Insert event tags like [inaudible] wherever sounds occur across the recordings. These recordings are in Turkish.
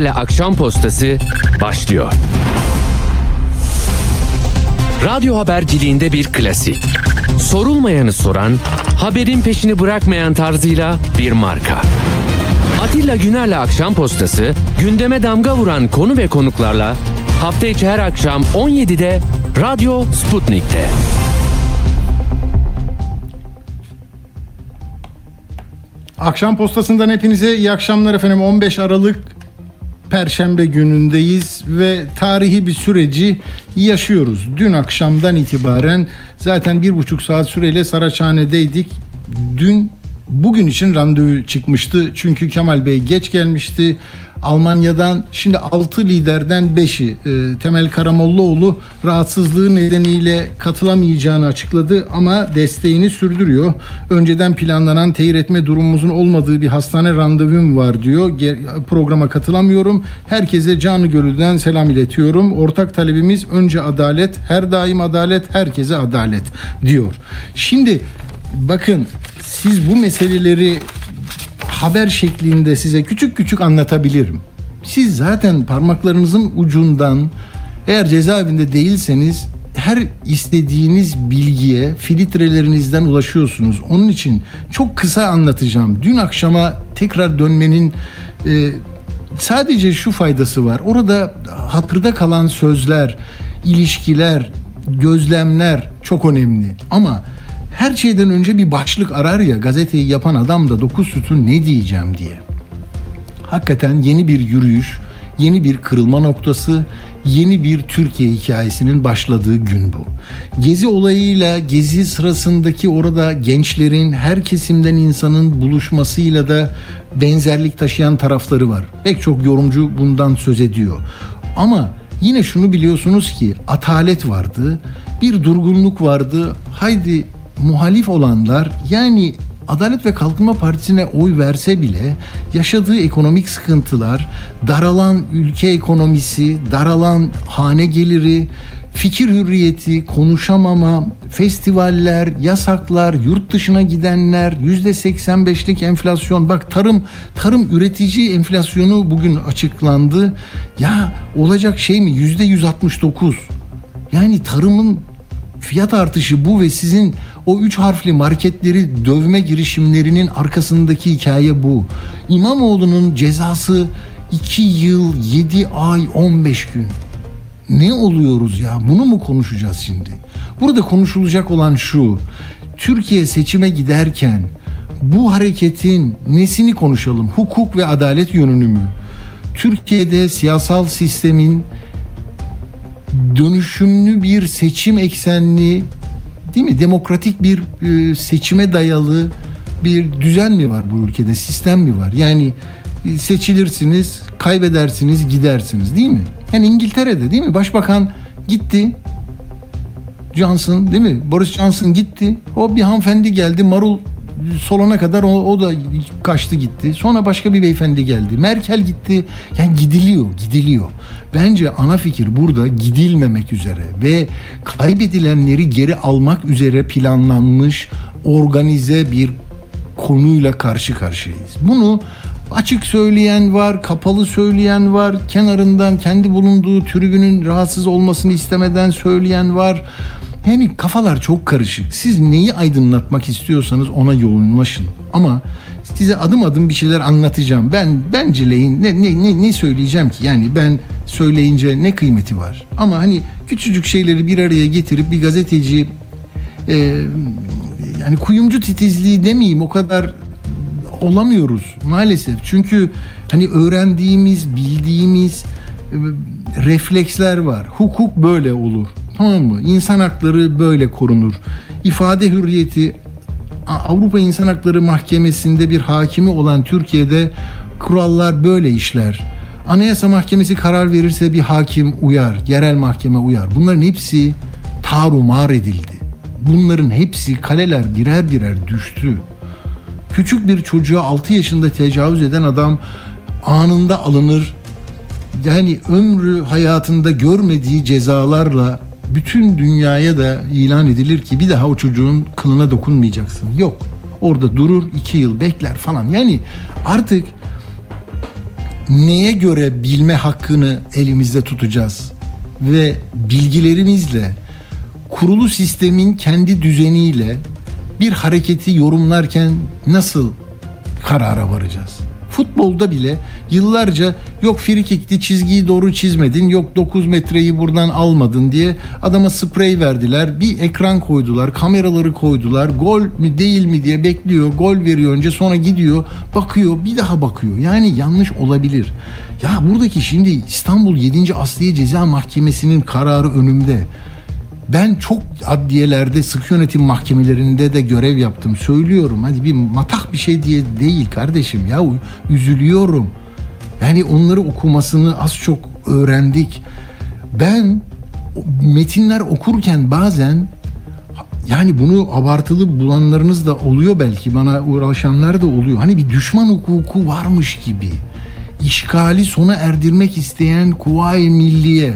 ile Akşam Postası başlıyor. Radyo haberciliğinde bir klasik. Sorulmayanı soran, haberin peşini bırakmayan tarzıyla bir marka. Atilla Güner'le Akşam Postası, gündeme damga vuran konu ve konuklarla hafta içi her akşam 17'de Radyo Sputnik'te. Akşam postasından hepinize iyi akşamlar efendim. 15 Aralık Perşembe günündeyiz ve tarihi bir süreci yaşıyoruz. Dün akşamdan itibaren zaten bir buçuk saat süreyle Saraçhane'deydik. Dün bugün için randevu çıkmıştı. Çünkü Kemal Bey geç gelmişti. Almanya'dan şimdi 6 liderden 5'i e, Temel Karamollaoğlu rahatsızlığı nedeniyle katılamayacağını açıkladı ama desteğini sürdürüyor. Önceden planlanan teyir etme durumumuzun olmadığı bir hastane randevum var diyor. Ge- programa katılamıyorum. Herkese canı gönülden selam iletiyorum. Ortak talebimiz önce adalet, her daim adalet, herkese adalet diyor. Şimdi bakın siz bu meseleleri haber şeklinde size küçük küçük anlatabilirim. Siz zaten parmaklarınızın ucundan eğer cezaevinde değilseniz her istediğiniz bilgiye filtrelerinizden ulaşıyorsunuz. Onun için çok kısa anlatacağım. Dün akşama tekrar dönmenin e, sadece şu faydası var. Orada hatırda kalan sözler, ilişkiler, gözlemler çok önemli. Ama her şeyden önce bir başlık arar ya gazeteyi yapan adam da dokuz sütun ne diyeceğim diye. Hakikaten yeni bir yürüyüş, yeni bir kırılma noktası, yeni bir Türkiye hikayesinin başladığı gün bu. Gezi olayıyla gezi sırasındaki orada gençlerin her kesimden insanın buluşmasıyla da benzerlik taşıyan tarafları var. Pek çok yorumcu bundan söz ediyor. Ama yine şunu biliyorsunuz ki atalet vardı, bir durgunluk vardı. Haydi muhalif olanlar yani Adalet ve Kalkınma Partisi'ne oy verse bile yaşadığı ekonomik sıkıntılar, daralan ülke ekonomisi, daralan hane geliri, fikir hürriyeti, konuşamama, festivaller, yasaklar, yurt dışına gidenler, yüzde 85'lik enflasyon. Bak tarım tarım üretici enflasyonu bugün açıklandı. Ya olacak şey mi? Yüzde 169. Yani tarımın fiyat artışı bu ve sizin o üç harfli marketleri dövme girişimlerinin arkasındaki hikaye bu. İmamoğlu'nun cezası 2 yıl 7 ay 15 gün. Ne oluyoruz ya? Bunu mu konuşacağız şimdi? Burada konuşulacak olan şu. Türkiye seçime giderken bu hareketin nesini konuşalım? Hukuk ve adalet yönünü mü? Türkiye'de siyasal sistemin dönüşümlü bir seçim eksenli değil mi? Demokratik bir e, seçime dayalı bir düzen mi var bu ülkede? Sistem mi var? Yani e, seçilirsiniz, kaybedersiniz, gidersiniz değil mi? Yani İngiltere'de değil mi? Başbakan gitti. Johnson değil mi? Boris Johnson gitti. O bir hanımefendi geldi. Marul solana kadar o, o da kaçtı gitti. Sonra başka bir beyefendi geldi. Merkel gitti. Yani gidiliyor, gidiliyor. Bence ana fikir burada gidilmemek üzere ve kaybedilenleri geri almak üzere planlanmış organize bir konuyla karşı karşıyayız. Bunu açık söyleyen var, kapalı söyleyen var, kenarından kendi bulunduğu tribünün rahatsız olmasını istemeden söyleyen var. Yani kafalar çok karışık. Siz neyi aydınlatmak istiyorsanız ona yoğunlaşın. Ama size adım adım bir şeyler anlatacağım. Ben benceleyin ne, ne, ne, ne söyleyeceğim ki? Yani ben söyleyince ne kıymeti var? Ama hani küçücük şeyleri bir araya getirip bir gazeteci e, yani kuyumcu titizliği demeyeyim o kadar olamıyoruz maalesef. Çünkü hani öğrendiğimiz, bildiğimiz e, refleksler var. Hukuk böyle olur. Tamam mı? İnsan hakları böyle korunur. İfade hürriyeti Avrupa İnsan Hakları Mahkemesi'nde bir hakimi olan Türkiye'de kurallar böyle işler. Anayasa Mahkemesi karar verirse bir hakim uyar, yerel mahkeme uyar. Bunların hepsi tarumar edildi. Bunların hepsi kaleler birer birer düştü. Küçük bir çocuğa 6 yaşında tecavüz eden adam anında alınır. Yani ömrü hayatında görmediği cezalarla bütün dünyaya da ilan edilir ki bir daha o çocuğun kılına dokunmayacaksın. Yok. Orada durur iki yıl bekler falan. Yani artık neye göre bilme hakkını elimizde tutacağız ve bilgilerimizle kurulu sistemin kendi düzeniyle bir hareketi yorumlarken nasıl karara varacağız? Futbolda bile yıllarca yok frikikti çizgiyi doğru çizmedin, yok 9 metreyi buradan almadın diye adama sprey verdiler. Bir ekran koydular, kameraları koydular. Gol mü değil mi diye bekliyor. Gol veriyor önce sonra gidiyor, bakıyor, bir daha bakıyor. Yani yanlış olabilir. Ya buradaki şimdi İstanbul 7. Asliye Ceza Mahkemesi'nin kararı önümde. Ben çok adliyelerde, sık yönetim mahkemelerinde de görev yaptım. Söylüyorum hadi bir matah bir şey diye değil kardeşim ya üzülüyorum. Yani onları okumasını az çok öğrendik. Ben metinler okurken bazen yani bunu abartılı bulanlarınız da oluyor belki bana uğraşanlar da oluyor. Hani bir düşman hukuku varmış gibi. işgali sona erdirmek isteyen Kuvayi Milliye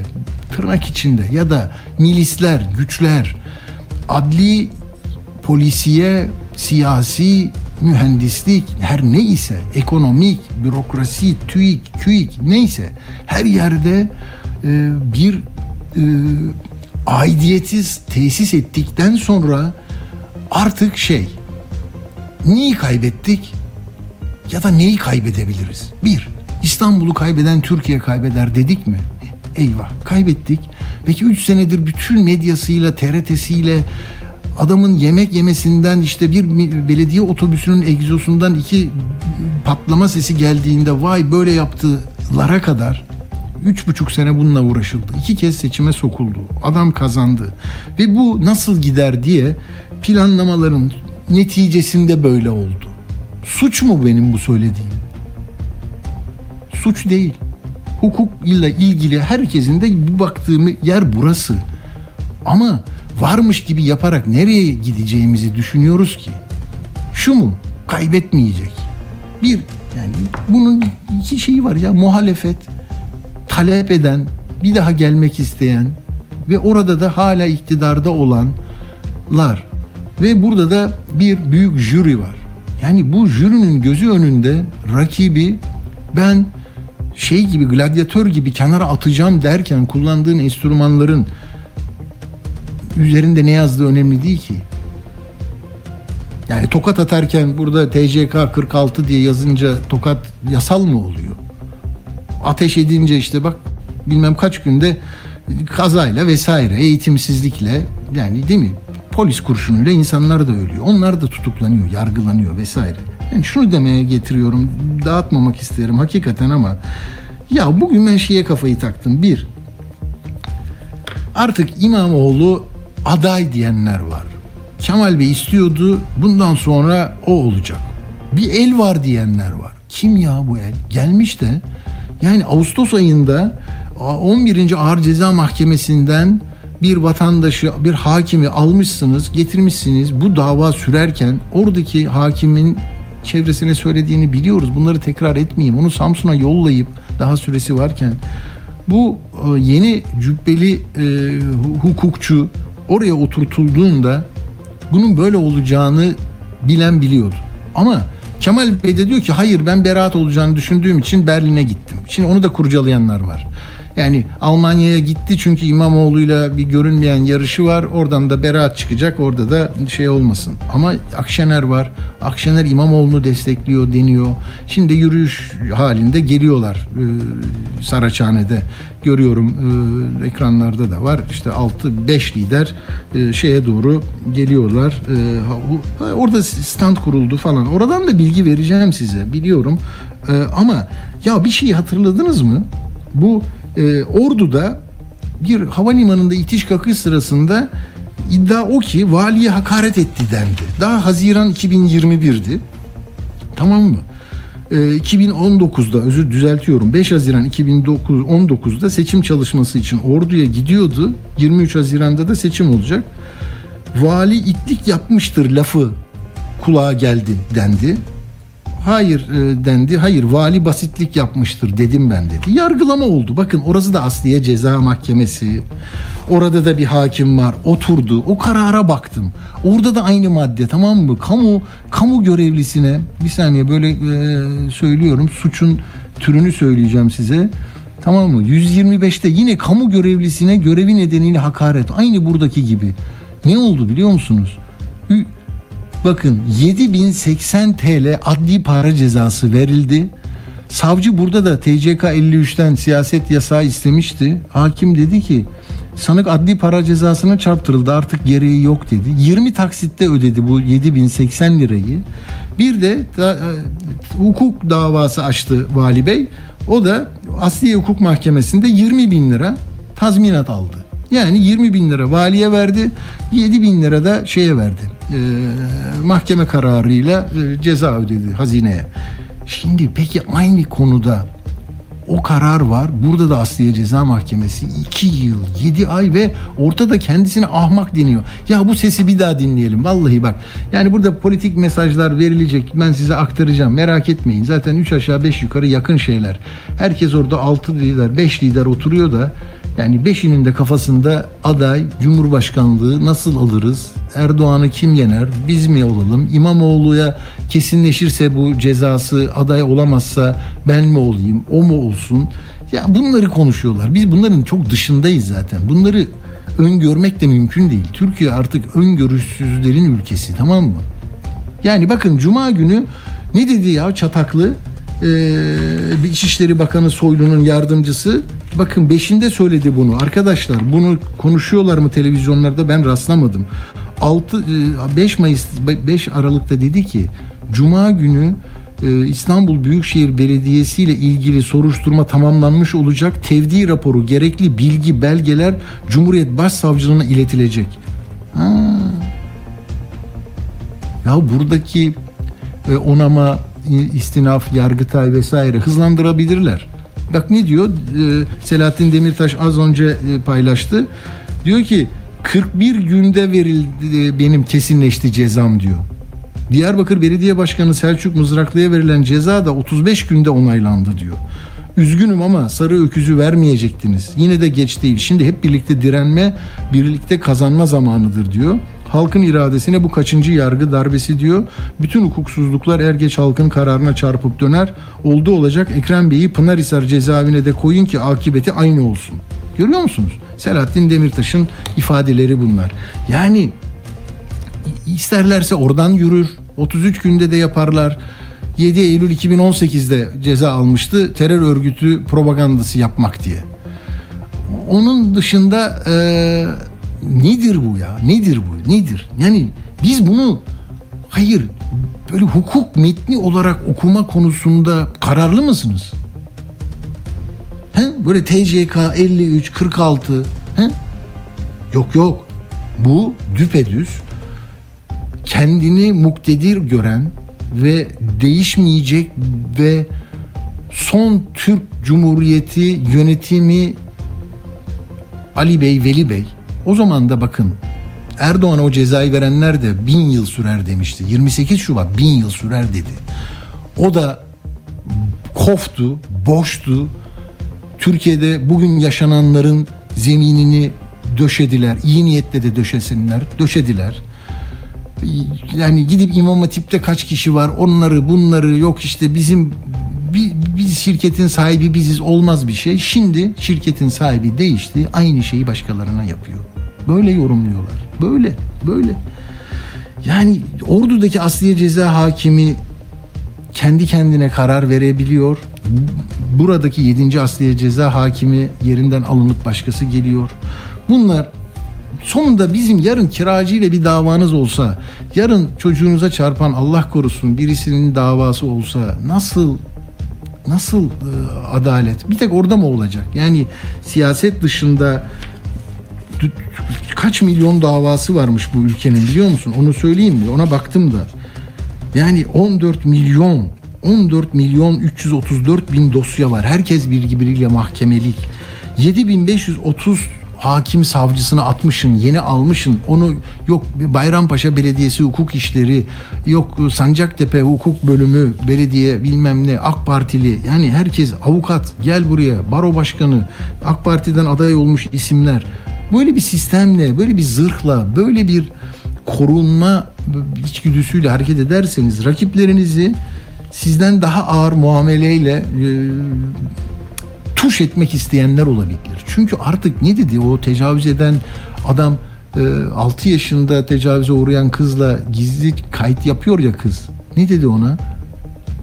tırnak içinde ya da milisler, güçler, adli, polisiye, siyasi, mühendislik her neyse, ekonomik, bürokrasi, TÜİK, KÜİK neyse her yerde e, bir e, aidiyetiz tesis ettikten sonra artık şey neyi kaybettik ya da neyi kaybedebiliriz? Bir, İstanbul'u kaybeden Türkiye kaybeder dedik mi? Eyvah kaybettik. Peki 3 senedir bütün medyasıyla, TRT'siyle adamın yemek yemesinden işte bir belediye otobüsünün egzosundan iki patlama sesi geldiğinde vay böyle yaptılara kadar üç buçuk sene bununla uğraşıldı. İki kez seçime sokuldu. Adam kazandı. Ve bu nasıl gider diye planlamaların neticesinde böyle oldu. Suç mu benim bu söylediğim? Suç değil hukuk ile ilgili herkesin de baktığım yer burası. Ama varmış gibi yaparak nereye gideceğimizi düşünüyoruz ki. Şu mu? Kaybetmeyecek. Bir yani bunun iki şeyi var ya muhalefet, talep eden, bir daha gelmek isteyen ve orada da hala iktidarda olanlar. Ve burada da bir büyük jüri var. Yani bu jürinin gözü önünde rakibi ben şey gibi gladyatör gibi kenara atacağım derken kullandığın enstrümanların üzerinde ne yazdığı önemli değil ki. Yani tokat atarken burada TCK 46 diye yazınca tokat yasal mı oluyor? Ateş edince işte bak bilmem kaç günde kazayla vesaire eğitimsizlikle yani değil mi? Polis kurşunuyla insanlar da ölüyor. Onlar da tutuklanıyor, yargılanıyor vesaire. Yani şunu demeye getiriyorum. Dağıtmamak isterim hakikaten ama ya bugün ben şeye kafayı taktım. Bir, artık İmamoğlu aday diyenler var. Kemal Bey istiyordu. Bundan sonra o olacak. Bir el var diyenler var. Kim ya bu el? Gelmiş de yani Ağustos ayında 11. Ağır Ceza Mahkemesi'nden bir vatandaşı, bir hakimi almışsınız, getirmişsiniz. Bu dava sürerken oradaki hakimin çevresine söylediğini biliyoruz. Bunları tekrar etmeyeyim. Onu Samsun'a yollayıp daha süresi varken bu e, yeni cübbeli e, hukukçu oraya oturtulduğunda bunun böyle olacağını bilen biliyordu. Ama Kemal Bey de diyor ki hayır ben beraat olacağını düşündüğüm için Berlin'e gittim. Şimdi onu da kurcalayanlar var. Yani Almanya'ya gitti çünkü İmamoğlu'yla bir görünmeyen yarışı var. Oradan da beraat çıkacak. Orada da şey olmasın. Ama Akşener var. Akşener İmamoğlu'nu destekliyor deniyor. Şimdi yürüyüş halinde geliyorlar e, Saraçhane'de. Görüyorum e, ekranlarda da var. İşte 6-5 lider e, şeye doğru geliyorlar. E, orada stand kuruldu falan. Oradan da bilgi vereceğim size. Biliyorum. E, ama ya bir şeyi hatırladınız mı? Bu e, Ordu'da bir havalimanında itiş kakış sırasında iddia o ki valiye hakaret etti dendi. Daha Haziran 2021'di. Tamam mı? E, 2019'da özür düzeltiyorum 5 Haziran 2019'da seçim çalışması için orduya gidiyordu. 23 Haziran'da da seçim olacak. Vali itlik yapmıştır lafı kulağa geldi dendi. Hayır e, dendi. Hayır vali basitlik yapmıştır dedim ben dedi. Yargılama oldu. Bakın orası da Asliye Ceza Mahkemesi. Orada da bir hakim var. Oturdu. O karara baktım. Orada da aynı madde tamam mı? Kamu kamu görevlisine bir saniye böyle e, söylüyorum suçun türünü söyleyeceğim size. Tamam mı? 125'te yine kamu görevlisine görevi nedeniyle hakaret. Aynı buradaki gibi. Ne oldu biliyor musunuz? Bakın 7080 TL adli para cezası verildi. Savcı burada da TCK 53'ten siyaset yasağı istemişti. Hakim dedi ki sanık adli para cezasına çarptırıldı artık gereği yok dedi. 20 taksitte ödedi bu 7080 lirayı. Bir de da, e, hukuk davası açtı vali bey. O da Asliye Hukuk Mahkemesi'nde 20 bin lira tazminat aldı. Yani 20 bin lira valiye verdi, 7 bin lira da şeye verdi. Ee, mahkeme kararıyla e, ceza ödedi hazineye. Şimdi peki aynı konuda o karar var. Burada da Asliye Ceza Mahkemesi 2 yıl 7 ay ve ortada kendisine ahmak deniyor. Ya bu sesi bir daha dinleyelim. Vallahi bak. Yani burada politik mesajlar verilecek. Ben size aktaracağım. Merak etmeyin. Zaten 3 aşağı 5 yukarı yakın şeyler. Herkes orada 6 lider 5 lider oturuyor da yani beşinin de kafasında aday Cumhurbaşkanlığı nasıl alırız? Erdoğan'ı kim yener? Biz mi olalım? İmamoğlu'ya kesinleşirse bu cezası aday olamazsa ben mi olayım? O mu olsun? Ya bunları konuşuyorlar. Biz bunların çok dışındayız zaten. Bunları öngörmek de mümkün değil. Türkiye artık öngörüsüzlerin ülkesi tamam mı? Yani bakın Cuma günü ne dedi ya Çataklı? Ee, İçişleri Bakanı Soylu'nun yardımcısı. Bakın beşinde söyledi bunu. Arkadaşlar bunu konuşuyorlar mı televizyonlarda ben rastlamadım. 6 5 Mayıs 5 Aralık'ta dedi ki Cuma günü e, İstanbul Büyükşehir Belediyesi ile ilgili soruşturma tamamlanmış olacak. Tevdi raporu, gerekli bilgi, belgeler Cumhuriyet Başsavcılığına iletilecek. Ha. Ya buradaki e, onama, istinaf, yargıtay vesaire hızlandırabilirler. Bak ne diyor? E, Selahattin Demirtaş az önce e, paylaştı. Diyor ki 41 günde verildi e, benim kesinleşti cezam diyor. Diyarbakır Belediye Başkanı Selçuk Mızraklı'ya verilen ceza da 35 günde onaylandı diyor. Üzgünüm ama sarı öküzü vermeyecektiniz. Yine de geç değil. Şimdi hep birlikte direnme, birlikte kazanma zamanıdır diyor. Halkın iradesine bu kaçıncı yargı darbesi diyor. Bütün hukuksuzluklar er geç halkın kararına çarpıp döner. Oldu olacak Ekrem Bey'i Pınarhisar cezaevine de koyun ki akıbeti aynı olsun. Görüyor musunuz? Selahattin Demirtaş'ın ifadeleri bunlar. Yani isterlerse oradan yürür. 33 günde de yaparlar. 7 Eylül 2018'de ceza almıştı terör örgütü propagandası yapmak diye. Onun dışında e, nedir bu ya? Nedir bu? Nedir? Yani biz bunu hayır böyle hukuk metni olarak okuma konusunda kararlı mısınız? He? Böyle TCK 53 46 he? Yok yok. Bu düpedüz kendini muktedir gören ve değişmeyecek ve son Türk Cumhuriyeti yönetimi Ali Bey, Veli Bey o zaman da bakın Erdoğan'a o cezayı verenler de bin yıl sürer demişti. 28 Şubat bin yıl sürer dedi. O da koftu, boştu. Türkiye'de bugün yaşananların zeminini döşediler. İyi niyetle de döşesinler, döşediler yani gidip İmam Hatip'te kaç kişi var onları bunları yok işte bizim biz şirketin sahibi biziz olmaz bir şey. Şimdi şirketin sahibi değişti aynı şeyi başkalarına yapıyor. Böyle yorumluyorlar. Böyle böyle. Yani ordudaki asliye ceza hakimi kendi kendine karar verebiliyor. Buradaki 7. asliye ceza hakimi yerinden alınıp başkası geliyor. Bunlar sonunda bizim yarın kiracı ile bir davanız olsa, yarın çocuğunuza çarpan Allah korusun birisinin davası olsa nasıl nasıl e, adalet? Bir tek orada mı olacak? Yani siyaset dışında kaç milyon davası varmış bu ülkenin biliyor musun? Onu söyleyeyim mi? Ona baktım da. Yani 14 milyon 14 milyon 334 bin dosya var. Herkes birbiriyle mahkemelik. 7530 hakim savcısını atmışın, yeni almışın. Onu yok Bayrampaşa Belediyesi hukuk işleri, yok Sancaktepe hukuk bölümü, belediye bilmem ne, AK Partili. Yani herkes avukat gel buraya, baro başkanı, AK Parti'den aday olmuş isimler. Böyle bir sistemle, böyle bir zırhla, böyle bir korunma içgüdüsüyle hareket ederseniz rakiplerinizi sizden daha ağır muameleyle e, tuş etmek isteyenler olabilir. Çünkü artık ne dedi o tecavüz eden adam e, 6 yaşında tecavüze uğrayan kızla gizli kayıt yapıyor ya kız. Ne dedi ona?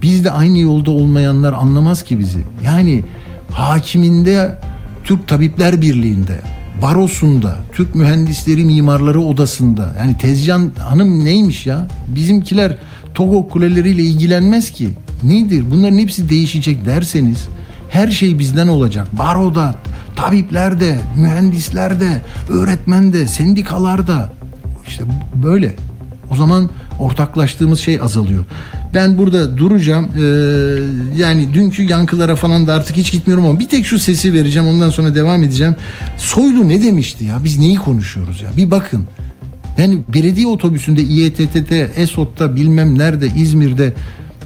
Biz de aynı yolda olmayanlar anlamaz ki bizi. Yani hakiminde Türk Tabipler Birliği'nde, barosunda, Türk Mühendisleri Mimarları Odası'nda. Yani Tezcan Hanım neymiş ya? Bizimkiler Togo kuleleriyle ilgilenmez ki. Nedir? Bunların hepsi değişecek derseniz her şey bizden olacak. Baroda, tabiplerde, mühendislerde, öğretmende, sendikalarda. İşte böyle. O zaman ortaklaştığımız şey azalıyor. Ben burada duracağım. Ee, yani dünkü yankılara falan da artık hiç gitmiyorum ama bir tek şu sesi vereceğim. Ondan sonra devam edeceğim. Soylu ne demişti ya? Biz neyi konuşuyoruz ya? Bir bakın. Yani belediye otobüsünde İETT'de, ESOT'ta bilmem nerede, İzmir'de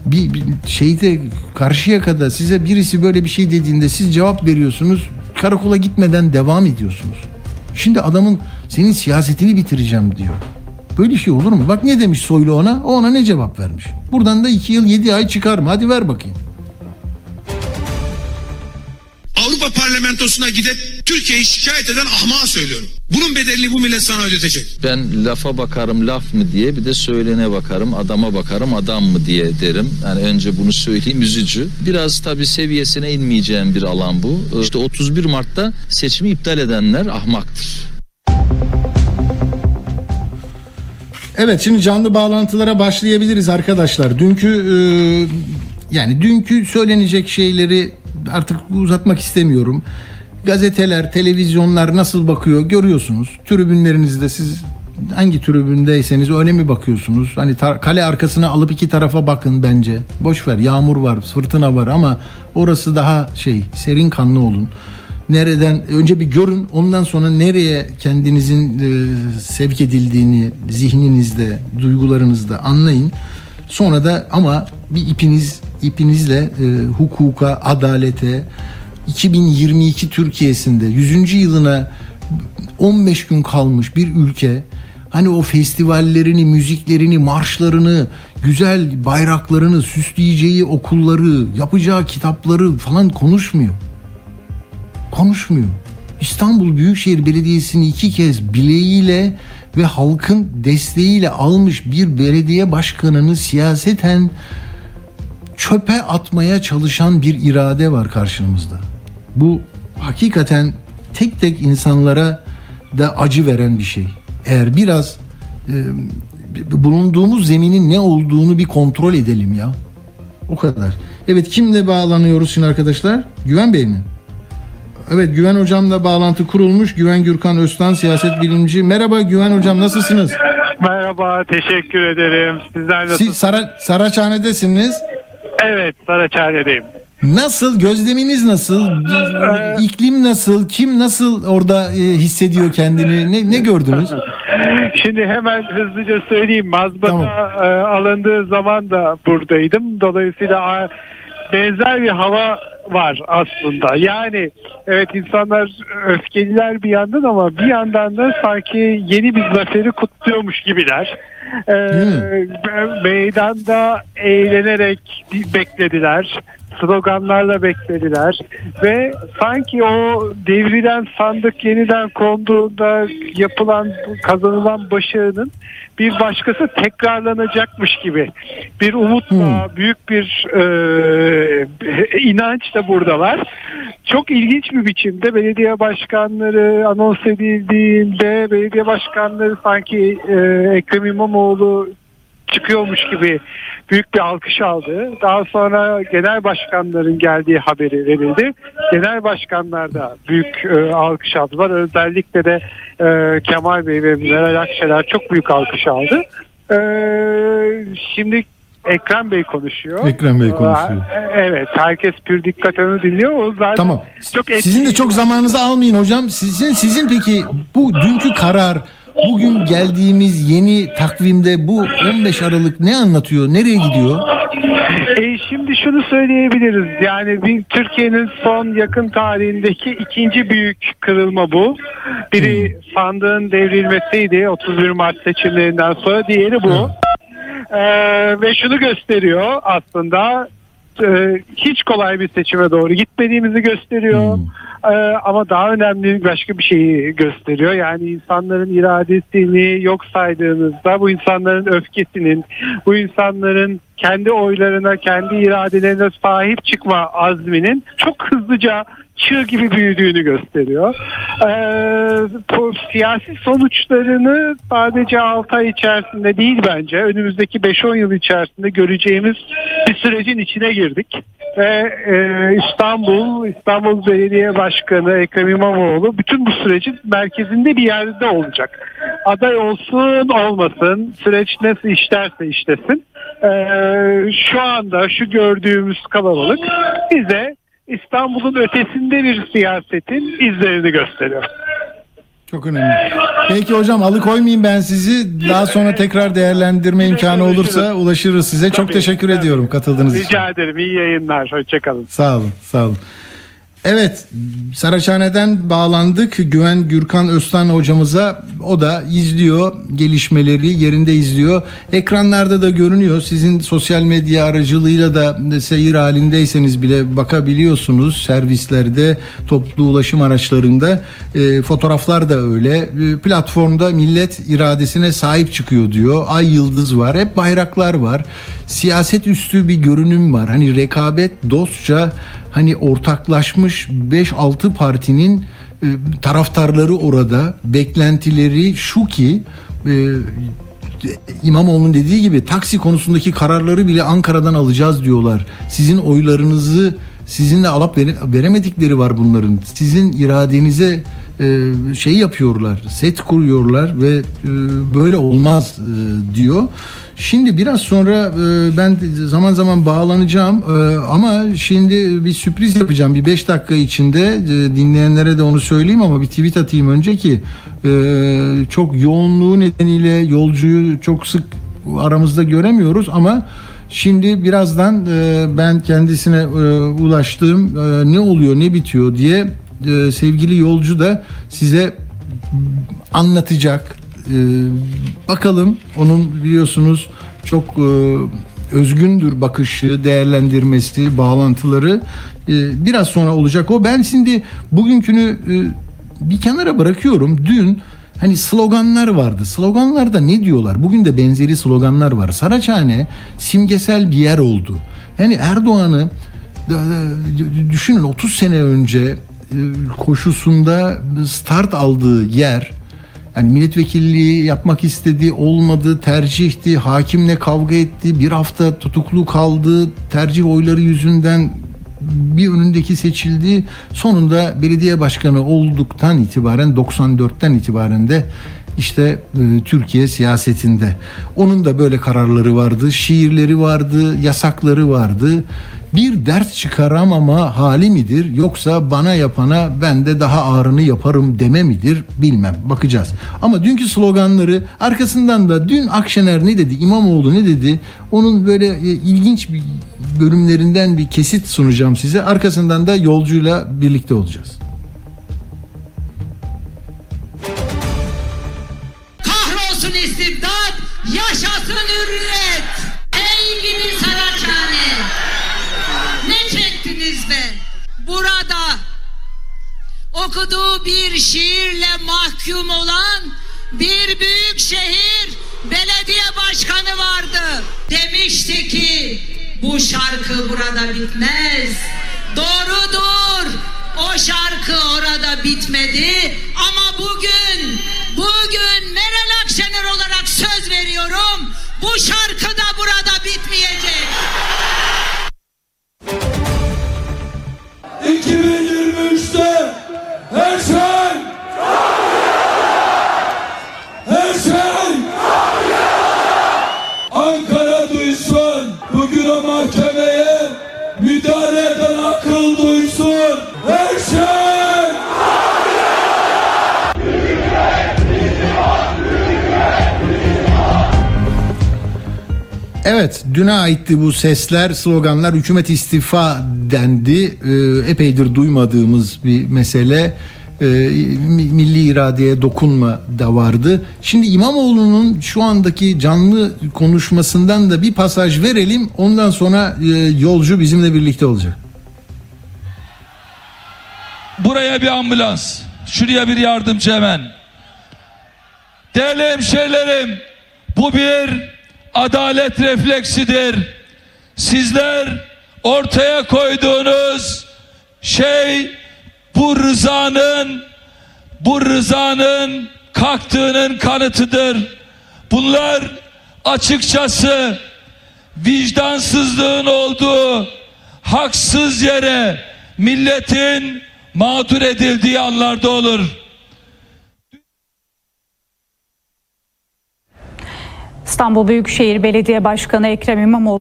bir, bir şeyde Karşıyaka'da size birisi böyle bir şey dediğinde siz cevap veriyorsunuz. Karakola gitmeden devam ediyorsunuz. Şimdi adamın senin siyasetini bitireceğim diyor. Böyle şey olur mu? Bak ne demiş Soylu ona? O ona ne cevap vermiş? Buradan da 2 yıl 7 ay çıkar mı? Hadi ver bakayım. Avrupa Parlamentosu'na gidip Türkiye'yi şikayet eden ahmağa söylüyorum. Bunun bedelini bu millet sana ödetecek. Ben lafa bakarım laf mı diye bir de söylene bakarım adama bakarım adam mı diye derim. Yani önce bunu söyleyeyim üzücü. Biraz tabii seviyesine inmeyeceğim bir alan bu. İşte 31 Mart'ta seçimi iptal edenler ahmaktır. Evet şimdi canlı bağlantılara başlayabiliriz arkadaşlar. Dünkü e, yani dünkü söylenecek şeyleri artık uzatmak istemiyorum. Gazeteler, televizyonlar nasıl bakıyor görüyorsunuz. Tribünlerinizde siz hangi tribündeyseniz öyle mi bakıyorsunuz? Hani tar- kale arkasına alıp iki tarafa bakın bence. Boş ver yağmur var, fırtına var ama orası daha şey serin kanlı olun. Nereden önce bir görün ondan sonra nereye kendinizin e, sevk edildiğini zihninizde, duygularınızda anlayın. Sonra da ama bir ipiniz ipinizle e, hukuka, adalete 2022 Türkiye'sinde 100. yılına 15 gün kalmış bir ülke hani o festivallerini, müziklerini, marşlarını, güzel bayraklarını süsleyeceği okulları, yapacağı kitapları falan konuşmuyor. Konuşmuyor. İstanbul Büyükşehir Belediyesi'ni iki kez bileğiyle ve halkın desteğiyle almış bir belediye başkanını siyaseten çöpe atmaya çalışan bir irade var karşımızda. Bu hakikaten tek tek insanlara da acı veren bir şey. Eğer biraz e, bulunduğumuz zeminin ne olduğunu bir kontrol edelim ya. O kadar. Evet kimle bağlanıyoruz şimdi arkadaşlar? Güven Bey mi? Evet Güven Hocam'la bağlantı kurulmuş. Güven Gürkan Öztan siyaset bilimci. Merhaba Güven Hocam nasılsınız? Merhaba, teşekkür ederim. Sizler nasıl? Siz Sara, Saraçhane'desiniz. Evet, Saraçhane'deyim. Nasıl? Gözleminiz nasıl? İklim nasıl? Kim nasıl orada e, hissediyor kendini? Ne, ne gördünüz? Şimdi hemen hızlıca söyleyeyim. Mazbata Tamam. e, alındığı zaman da buradaydım. Dolayısıyla benzer bir hava var aslında. Yani evet insanlar öfkeliler bir yandan ama bir yandan da sanki yeni bir zaferi kutluyormuş gibiler. E, me- meydanda eğlenerek beklediler. Sloganlarla beklediler ve sanki o devrilen sandık yeniden konduğunda yapılan kazanılan başarının bir başkası tekrarlanacakmış gibi bir umutla büyük bir e, inanç da buradalar. Çok ilginç bir biçimde belediye başkanları anons edildiğinde belediye başkanları sanki e, Ekrem İmamoğlu çıkıyormuş gibi büyük bir alkış aldı. Daha sonra genel başkanların geldiği haberi verildi. Genel başkanlar da büyük e, alkış aldılar. Özellikle de e, Kemal Bey ve Meral Akşener çok büyük alkış aldı. E, şimdi Ekrem Bey konuşuyor. Ekrem Bey konuşuyor. E, Evet, herkes pür dikkat onu dinliyor. O zaten Tamam. çok Sizin de çok zamanınızı almayın hocam. Sizin sizin peki bu dünkü karar bugün geldiğimiz yeni takvimde bu 15 Aralık ne anlatıyor? Nereye gidiyor? E, şimdi şunu söyleyebiliriz. Yani bir Türkiye'nin son yakın tarihindeki ikinci büyük kırılma bu. Biri sandığın devrilmesiydi 31 Mart seçimlerinden sonra. Diğeri bu. Ee, ve şunu gösteriyor aslında e, hiç kolay bir seçime doğru gitmediğimizi gösteriyor. Ee, ama daha önemli başka bir şeyi gösteriyor. Yani insanların iradesini yok saydığınızda bu insanların öfkesinin, bu insanların kendi oylarına, kendi iradelerine sahip çıkma azminin çok hızlıca çığ gibi büyüdüğünü gösteriyor. Ee, siyasi sonuçlarını sadece 6 ay içerisinde değil bence önümüzdeki 5-10 yıl içerisinde göreceğimiz bir sürecin içine girdik. Ve e, İstanbul, İstanbul Belediye Başkanı Ekrem İmamoğlu bütün bu sürecin merkezinde bir yerde olacak. Aday olsun olmasın, süreç nasıl işlerse işlesin. Ee, şu anda şu gördüğümüz kalabalık bize İstanbul'un ötesinde bir siyasetin izlerini gösteriyor. Çok önemli. Peki hocam alıkoymayayım ben sizi. Daha sonra tekrar değerlendirme imkanı olursa ulaşırız size. Çok teşekkür ediyorum katıldığınız için. Rica ederim. İyi yayınlar. Hoşçakalın. Sağ olun, sağ olun. Evet, Saraçhane'den bağlandık. Güven Gürkan Öztan hocamıza. O da izliyor gelişmeleri, yerinde izliyor. Ekranlarda da görünüyor. Sizin sosyal medya aracılığıyla da seyir halindeyseniz bile bakabiliyorsunuz. Servislerde, toplu ulaşım araçlarında. E, fotoğraflar da öyle. E, platformda millet iradesine sahip çıkıyor diyor. Ay yıldız var, hep bayraklar var. Siyaset üstü bir görünüm var. Hani rekabet dostça hani ortaklaşmış 5-6 partinin e, taraftarları orada beklentileri şu ki e, İmamoğlu'nun dediği gibi taksi konusundaki kararları bile Ankara'dan alacağız diyorlar. Sizin oylarınızı sizinle alıp vere- veremedikleri var bunların. Sizin iradenize e, şey yapıyorlar, set kuruyorlar ve e, böyle olmaz diyor. Şimdi biraz sonra e, ben zaman zaman bağlanacağım e, ama şimdi bir sürpriz yapacağım. Bir 5 dakika içinde e, dinleyenlere de onu söyleyeyim ama bir tweet atayım önce ki çok yoğunluğu nedeniyle yolcuyu çok sık aramızda göremiyoruz ama Şimdi birazdan ben kendisine ulaştığım ne oluyor ne bitiyor diye sevgili yolcu da size anlatacak. E, bakalım onun biliyorsunuz çok e, özgündür bakışı, değerlendirmesi, bağlantıları E, biraz sonra olacak o. Ben şimdi bugünkünü e, bir kenara bırakıyorum. Dün hani sloganlar vardı. Sloganlarda ne diyorlar? Bugün de benzeri sloganlar var. Saraçhane simgesel bir yer oldu. Yani Erdoğan'ı e, düşünün 30 sene önce koşusunda start aldığı yer yani milletvekilliği yapmak istedi, olmadı, tercihti, hakimle kavga etti, bir hafta tutuklu kaldı, tercih oyları yüzünden bir önündeki seçildi. Sonunda belediye başkanı olduktan itibaren 94'ten itibaren de işte e, Türkiye siyasetinde. Onun da böyle kararları vardı, şiirleri vardı, yasakları vardı. Bir dert çıkaramama hali midir yoksa bana yapana ben de daha ağırını yaparım deme midir bilmem bakacağız. Ama dünkü sloganları arkasından da dün Akşener ne dedi İmamoğlu ne dedi onun böyle e, ilginç bir bölümlerinden bir kesit sunacağım size. Arkasından da yolcuyla birlikte olacağız. Okuduğu bir şiirle mahkum olan bir büyük şehir belediye başkanı vardı. Demişti ki bu şarkı burada bitmez. Doğrudur. O şarkı orada bitmedi ama bugün bugün Meral Akşener olarak söz veriyorum bu şarkı da burada bitmeyecek. 2023'te Evet, düne aitti bu sesler, sloganlar. Hükümet istifa dendi. Ee, epeydir duymadığımız bir mesele. e, mi- milli iradeye dokunma da vardı. Şimdi İmamoğlu'nun şu andaki canlı konuşmasından da bir pasaj verelim. Ondan sonra e, yolcu bizimle birlikte olacak. Buraya bir ambulans. Şuraya bir yardımcı hemen. Değerli hemşehrilerim, bu bir adalet refleksidir. Sizler ortaya koyduğunuz şey bu rızanın bu rızanın kalktığının kanıtıdır. Bunlar açıkçası vicdansızlığın olduğu haksız yere milletin mağdur edildiği anlarda olur. İstanbul Büyükşehir Belediye Başkanı Ekrem İmamoğlu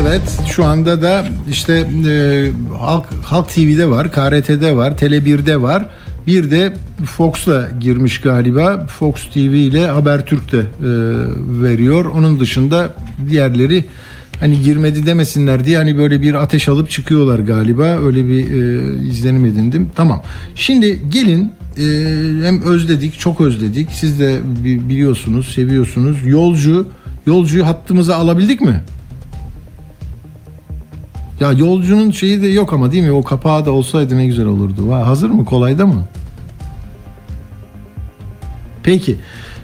Evet şu anda da işte e, Halk, Halk TV'de var, KRT'de var, Tele1'de var. Bir de Fox'la girmiş galiba. Fox TV ile Habertürk de e, veriyor. Onun dışında diğerleri hani girmedi demesinler diye hani böyle bir ateş alıp çıkıyorlar galiba. Öyle bir e, izlenim edindim. Tamam. Şimdi gelin e, hem özledik, çok özledik. Siz de bi- biliyorsunuz, seviyorsunuz. Yolcu, yolcuyu hattımıza alabildik mi? Ya yolcunun şeyi de yok ama değil mi? O kapağı da olsaydı ne güzel olurdu. Va, hazır mı? Kolayda mı? Peki.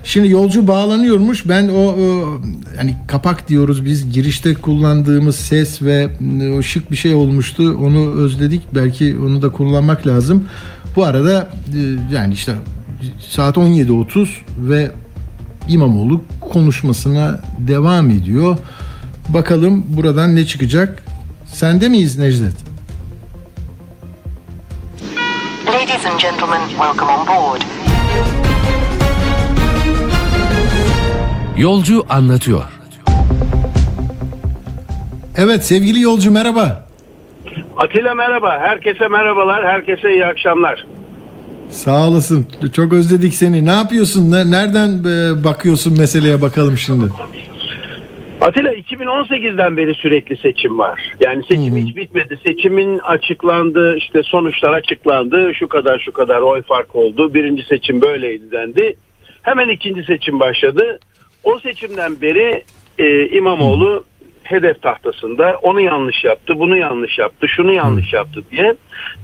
Şimdi yolcu bağlanıyormuş. Ben o, o hani kapak diyoruz biz girişte kullandığımız ses ve e, o şık bir şey olmuştu. Onu özledik. Belki onu da kullanmak lazım. Bu arada e, yani işte saat 17.30 ve İmamoğlu konuşmasına devam ediyor. Bakalım buradan ne çıkacak? Sende miyiz Necdet? Ladies and gentlemen, welcome on board. Yolcu anlatıyor. Evet sevgili yolcu merhaba. Atilla merhaba. Herkese merhabalar. Herkese iyi akşamlar. Sağ olasın. Çok özledik seni. Ne yapıyorsun? Ne- Nereden e, bakıyorsun meseleye bakalım şimdi? Atilla 2018'den beri sürekli seçim var. Yani seçim hiç bitmedi. Seçimin açıklandı, işte sonuçlar açıklandı. Şu kadar şu kadar oy fark oldu. Birinci seçim böyleydi dendi. Hemen ikinci seçim başladı. O seçimden beri e, İmamoğlu hedef tahtasında onu yanlış yaptı, bunu yanlış yaptı, şunu yanlış yaptı diye.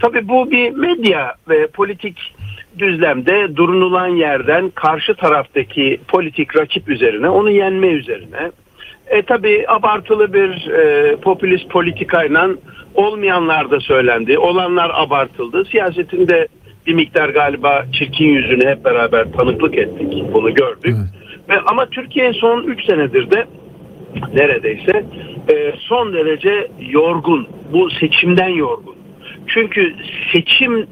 Tabii bu bir medya ve politik düzlemde durunulan yerden karşı taraftaki politik rakip üzerine, onu yenme üzerine e tabi abartılı bir e, popülist politikayla olmayanlar da söylendi. Olanlar abartıldı. Siyasetin de bir miktar galiba çirkin yüzünü hep beraber tanıklık ettik. Bunu gördük. Ve ama Türkiye son 3 senedir de neredeyse e, son derece yorgun. Bu seçimden yorgun. Çünkü seçim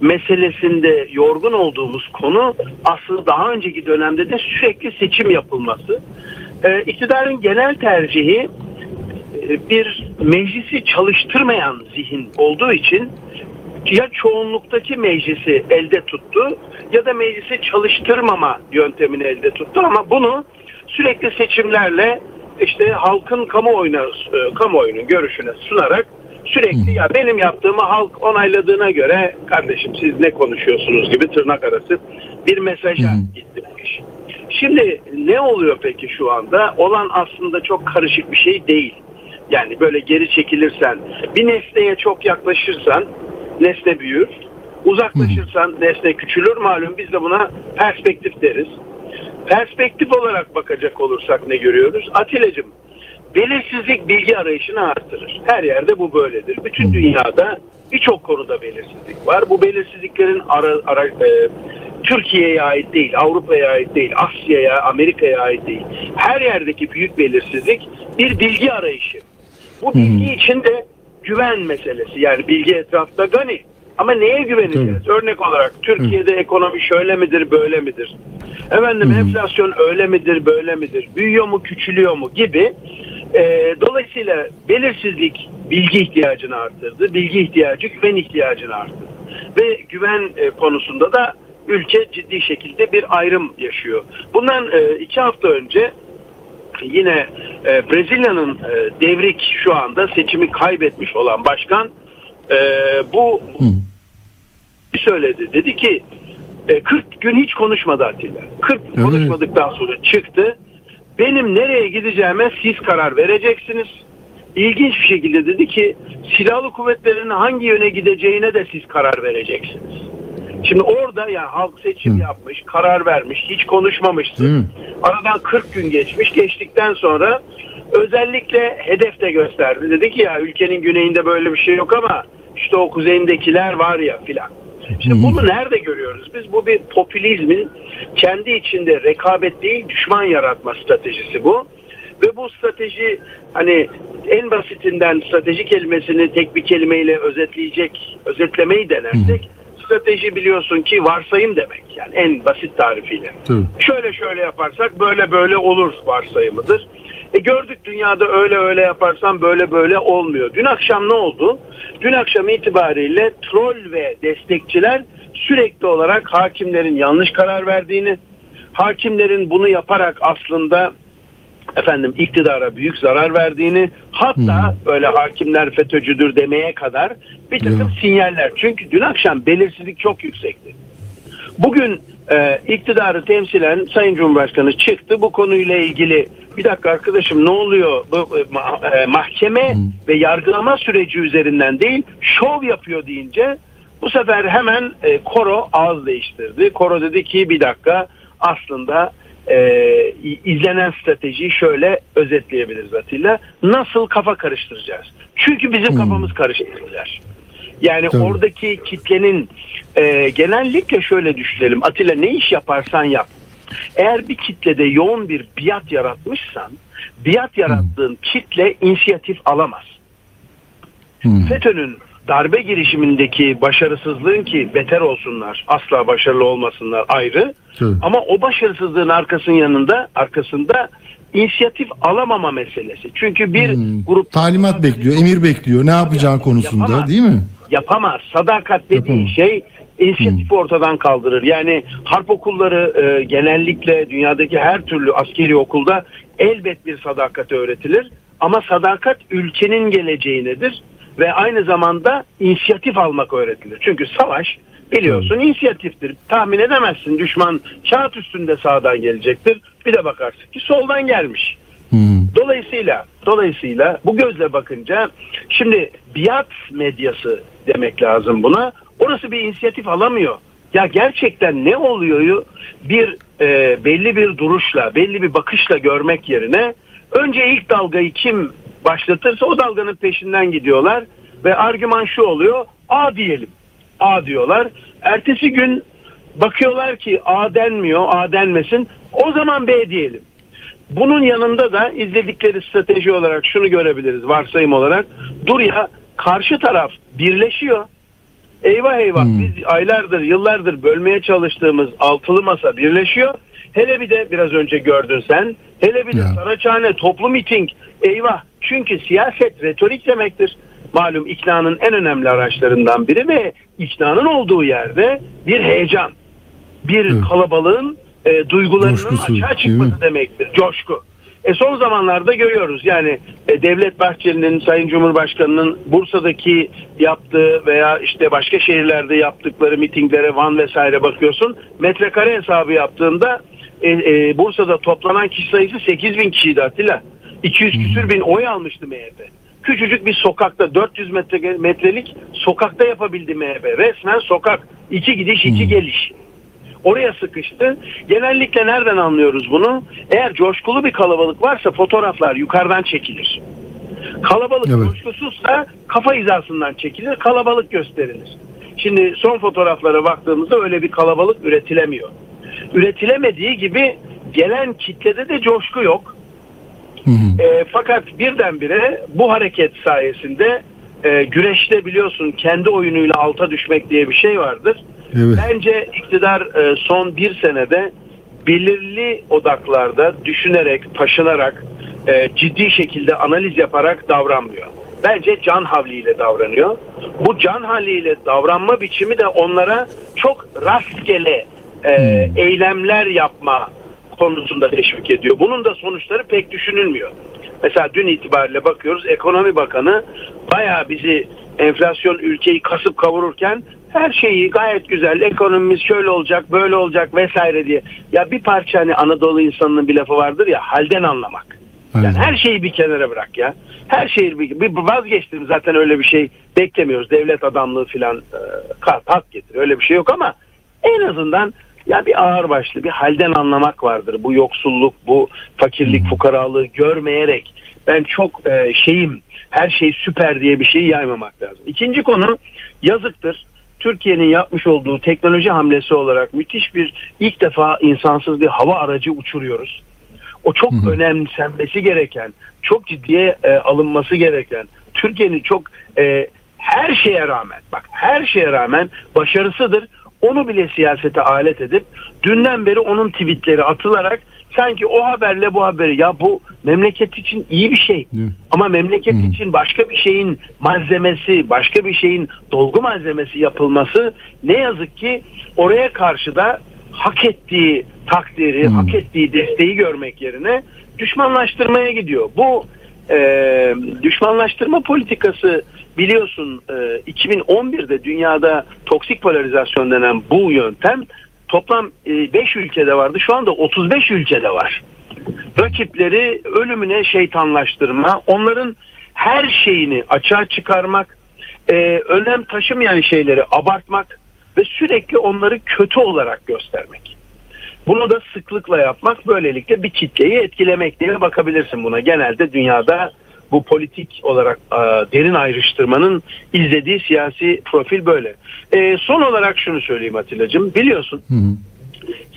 meselesinde yorgun olduğumuz konu aslında daha önceki dönemde de sürekli seçim yapılması. E, genel tercihi e, bir meclisi çalıştırmayan zihin olduğu için ya çoğunluktaki meclisi elde tuttu ya da meclisi çalıştırmama yöntemini elde tuttu ama bunu sürekli seçimlerle işte halkın kamuoyuna e, kamuoyunun görüşüne sunarak sürekli ya benim yaptığımı halk onayladığına göre kardeşim siz ne konuşuyorsunuz gibi tırnak arası bir mesaja gitti. Şimdi ne oluyor peki şu anda? Olan aslında çok karışık bir şey değil. Yani böyle geri çekilirsen, bir nesneye çok yaklaşırsan nesne büyür. Uzaklaşırsan nesne küçülür. Malum biz de buna perspektif deriz. Perspektif olarak bakacak olursak ne görüyoruz? Atilla'cığım belirsizlik bilgi arayışını artırır. Her yerde bu böyledir. Bütün dünyada birçok konuda belirsizlik var. Bu belirsizliklerin ara, ara, e, Türkiye'ye ait değil, Avrupa'ya ait değil, Asya'ya, Amerika'ya ait değil. Her yerdeki büyük belirsizlik bir bilgi arayışı. Bu bilgi için de güven meselesi. Yani bilgi etrafta gani. Ama neye güveneceğiz? Örnek olarak Türkiye'de ekonomi şöyle midir, böyle midir? Efendim enflasyon öyle midir, böyle midir? Büyüyor mu, küçülüyor mu gibi. Ee, dolayısıyla belirsizlik bilgi ihtiyacını arttırdı. Bilgi ihtiyacı güven ihtiyacını arttırdı. Ve güven e, konusunda da ülke ciddi şekilde bir ayrım yaşıyor. Bundan e, iki hafta önce yine e, Brezilya'nın e, devrik şu anda seçimi kaybetmiş olan başkan e, bu söyledi. Dedi ki e, 40 gün hiç konuşmadı Atilla. 40 gün Evet. konuşmadıktan sonra çıktı. Benim nereye gideceğime siz karar vereceksiniz. İlginç bir şekilde dedi ki silahlı kuvvetlerin hangi yöne gideceğine de siz karar vereceksiniz. Şimdi orada yani halk seçim yapmış, karar vermiş, hiç konuşmamıştı. Değil mi? Aradan 40 gün geçmiş. Geçtikten sonra özellikle hedef de gösterdi. Dedi ki ya ülkenin güneyinde böyle bir şey yok ama işte o kuzeyindekiler var ya filan. Şimdi bunu nerede görüyoruz? Biz bu bir popülizmin kendi içinde rekabet değil düşman yaratma stratejisi bu. Ve bu strateji hani en basitinden strateji kelimesini tek bir kelimeyle özetleyecek, özetlemeyi denersek strateji biliyorsun ki varsayım demek. Yani en basit tarifiyle. Tabii. Şöyle şöyle yaparsak böyle böyle olur varsayımıdır. E gördük dünyada öyle öyle yaparsan böyle böyle olmuyor. Dün akşam ne oldu? Dün akşam itibariyle troll ve destekçiler sürekli olarak hakimlerin yanlış karar verdiğini, hakimlerin bunu yaparak aslında efendim iktidara büyük zarar verdiğini hatta böyle hakimler FETÖ'cüdür demeye kadar bir takım sinyaller. Çünkü dün akşam belirsizlik çok yüksekti. Bugün e, iktidarı temsilen Sayın Cumhurbaşkanı çıktı bu konuyla ilgili bir dakika arkadaşım ne oluyor bu e, ma- mahkeme ve yargılama süreci üzerinden değil şov yapıyor deyince bu sefer hemen e, koro ağız değiştirdi. Koro dedi ki bir dakika aslında e, izlenen stratejiyi şöyle özetleyebiliriz Atilla. Nasıl kafa karıştıracağız? Çünkü bizim kafamız karıştırdılar. Yani Tabii. oradaki kitlenin e, genellikle şöyle düşünelim. Atilla ne iş yaparsan yap. Eğer bir kitlede yoğun bir biat yaratmışsan biat yarattığın kitle inisiyatif alamaz. FETÖ'nün darbe girişimindeki başarısızlığın ki beter olsunlar, asla başarılı olmasınlar ayrı. Tabii. Ama o başarısızlığın arkasının yanında, arkasında inisiyatif alamama meselesi. Çünkü bir grup Talimat bekliyor, emir bekliyor. Ne yapacağı konusunda Yapamaz. değil mi? yapamaz. Sadakat dediği Yapamaz. şey inisiyatifi ortadan kaldırır. Yani harp okulları e, genellikle dünyadaki her türlü askeri okulda elbet bir sadakat öğretilir. Ama sadakat ülkenin geleceğinedir ve aynı zamanda inisiyatif almak öğretilir. Çünkü savaş biliyorsun inisiyatiftir. Tahmin edemezsin düşman kağıt üstünde sağdan gelecektir. Bir de bakarsın ki soldan gelmiş. Dolayısıyla dolayısıyla bu gözle bakınca şimdi biat medyası demek lazım buna. Orası bir inisiyatif alamıyor. Ya gerçekten ne oluyor bir e, belli bir duruşla, belli bir bakışla görmek yerine önce ilk dalgayı kim başlatırsa o dalganın peşinden gidiyorlar ve argüman şu oluyor. A diyelim. A diyorlar. Ertesi gün bakıyorlar ki A denmiyor, A denmesin. O zaman B diyelim. Bunun yanında da izledikleri strateji olarak şunu görebiliriz varsayım olarak. Dur ya karşı taraf birleşiyor. Eyvah eyvah biz aylardır yıllardır bölmeye çalıştığımız altılı masa birleşiyor. Hele bir de biraz önce gördün sen. Hele bir de Ya. Saraçhane toplu miting. Eyvah çünkü siyaset retorik demektir. Malum iknanın en önemli araçlarından biri ve iknanın olduğu yerde bir heyecan, bir Evet. kalabalığın e, duygularının Coşkusu, açığa çıkması demektir. Coşku. E son zamanlarda görüyoruz yani e, Devlet Bahçeli'nin Sayın Cumhurbaşkanı'nın Bursa'daki yaptığı veya işte başka şehirlerde yaptıkları mitinglere Van vesaire bakıyorsun. Metrekare hesabı yaptığında e, e, Bursa'da toplanan kişi sayısı 8 bin kişiydi Atilla. 200 küsür bin oy almıştı MHP. Küçücük bir sokakta 400 metre, metrelik sokakta yapabildi MHP. Resmen sokak. iki gidiş iki geliş oraya sıkıştı. Genellikle nereden anlıyoruz bunu? Eğer coşkulu bir kalabalık varsa fotoğraflar yukarıdan çekilir. Kalabalık Evet. coşkusuzsa kafa hizasından çekilir, kalabalık gösterilir. Şimdi son fotoğraflara baktığımızda öyle bir kalabalık üretilemiyor. Üretilemediği gibi gelen kitlede de coşku yok. E, fakat birdenbire bu hareket sayesinde e, güreşte biliyorsun kendi oyunuyla alta düşmek diye bir şey vardır. Evet. Bence iktidar e, son bir senede belirli odaklarda düşünerek, taşınarak, e, ciddi şekilde analiz yaparak davranmıyor. Bence can havliyle davranıyor. Bu can havliyle davranma biçimi de onlara çok rastgele e, eylemler yapma konusunda teşvik ediyor. Bunun da sonuçları pek düşünülmüyor. Mesela dün itibariyle bakıyoruz ekonomi bakanı bayağı bizi enflasyon ülkeyi kasıp kavururken her şeyi gayet güzel ekonomimiz şöyle olacak böyle olacak vesaire diye. Ya bir parça hani Anadolu insanının bir lafı vardır ya halden anlamak. Yani her şeyi bir kenara bırak ya. Her şeyi bir, bir vazgeçtim zaten öyle bir şey beklemiyoruz. Devlet adamlığı filan e, hak getir öyle bir şey yok ama en azından ya bir ağır başlı bir halden anlamak vardır. Bu yoksulluk, bu fakirlik, fukaralığı görmeyerek ben çok e, şeyim her şey süper diye bir şeyi yaymamak lazım. İkinci konu yazıktır. Türkiye'nin yapmış olduğu teknoloji hamlesi olarak müthiş bir ilk defa insansız bir hava aracı uçuruyoruz. O çok önemsenmesi gereken, çok ciddiye e, alınması gereken, Türkiye'nin çok e, her şeye rağmen, bak her şeye rağmen başarısıdır. Onu bile siyasete alet edip dünden beri onun tweetleri atılarak sanki o haberle bu haberi ya bu memleket için iyi bir şey. Ama memleket için başka bir şeyin malzemesi, başka bir şeyin dolgu malzemesi yapılması ne yazık ki oraya karşı da hak ettiği takdiri, hak ettiği desteği görmek yerine düşmanlaştırmaya gidiyor. Bu e, düşmanlaştırma politikası biliyorsun e, 2011'de dünyada toksik polarizasyon denen bu yöntem toplam 5 ülkede vardı. Şu anda 35 ülkede var. Rakipleri ölümüne şeytanlaştırma, onların her şeyini açığa çıkarmak, e, önem taşımayan şeyleri abartmak ve sürekli onları kötü olarak göstermek. Bunu da sıklıkla yapmak böylelikle bir kitleyi etkilemek diye bakabilirsin buna. Genelde dünyada bu politik olarak e, derin ayrıştırmanın izlediği siyasi profil böyle. E, son olarak şunu söyleyeyim Atilla'cığım. Biliyorsun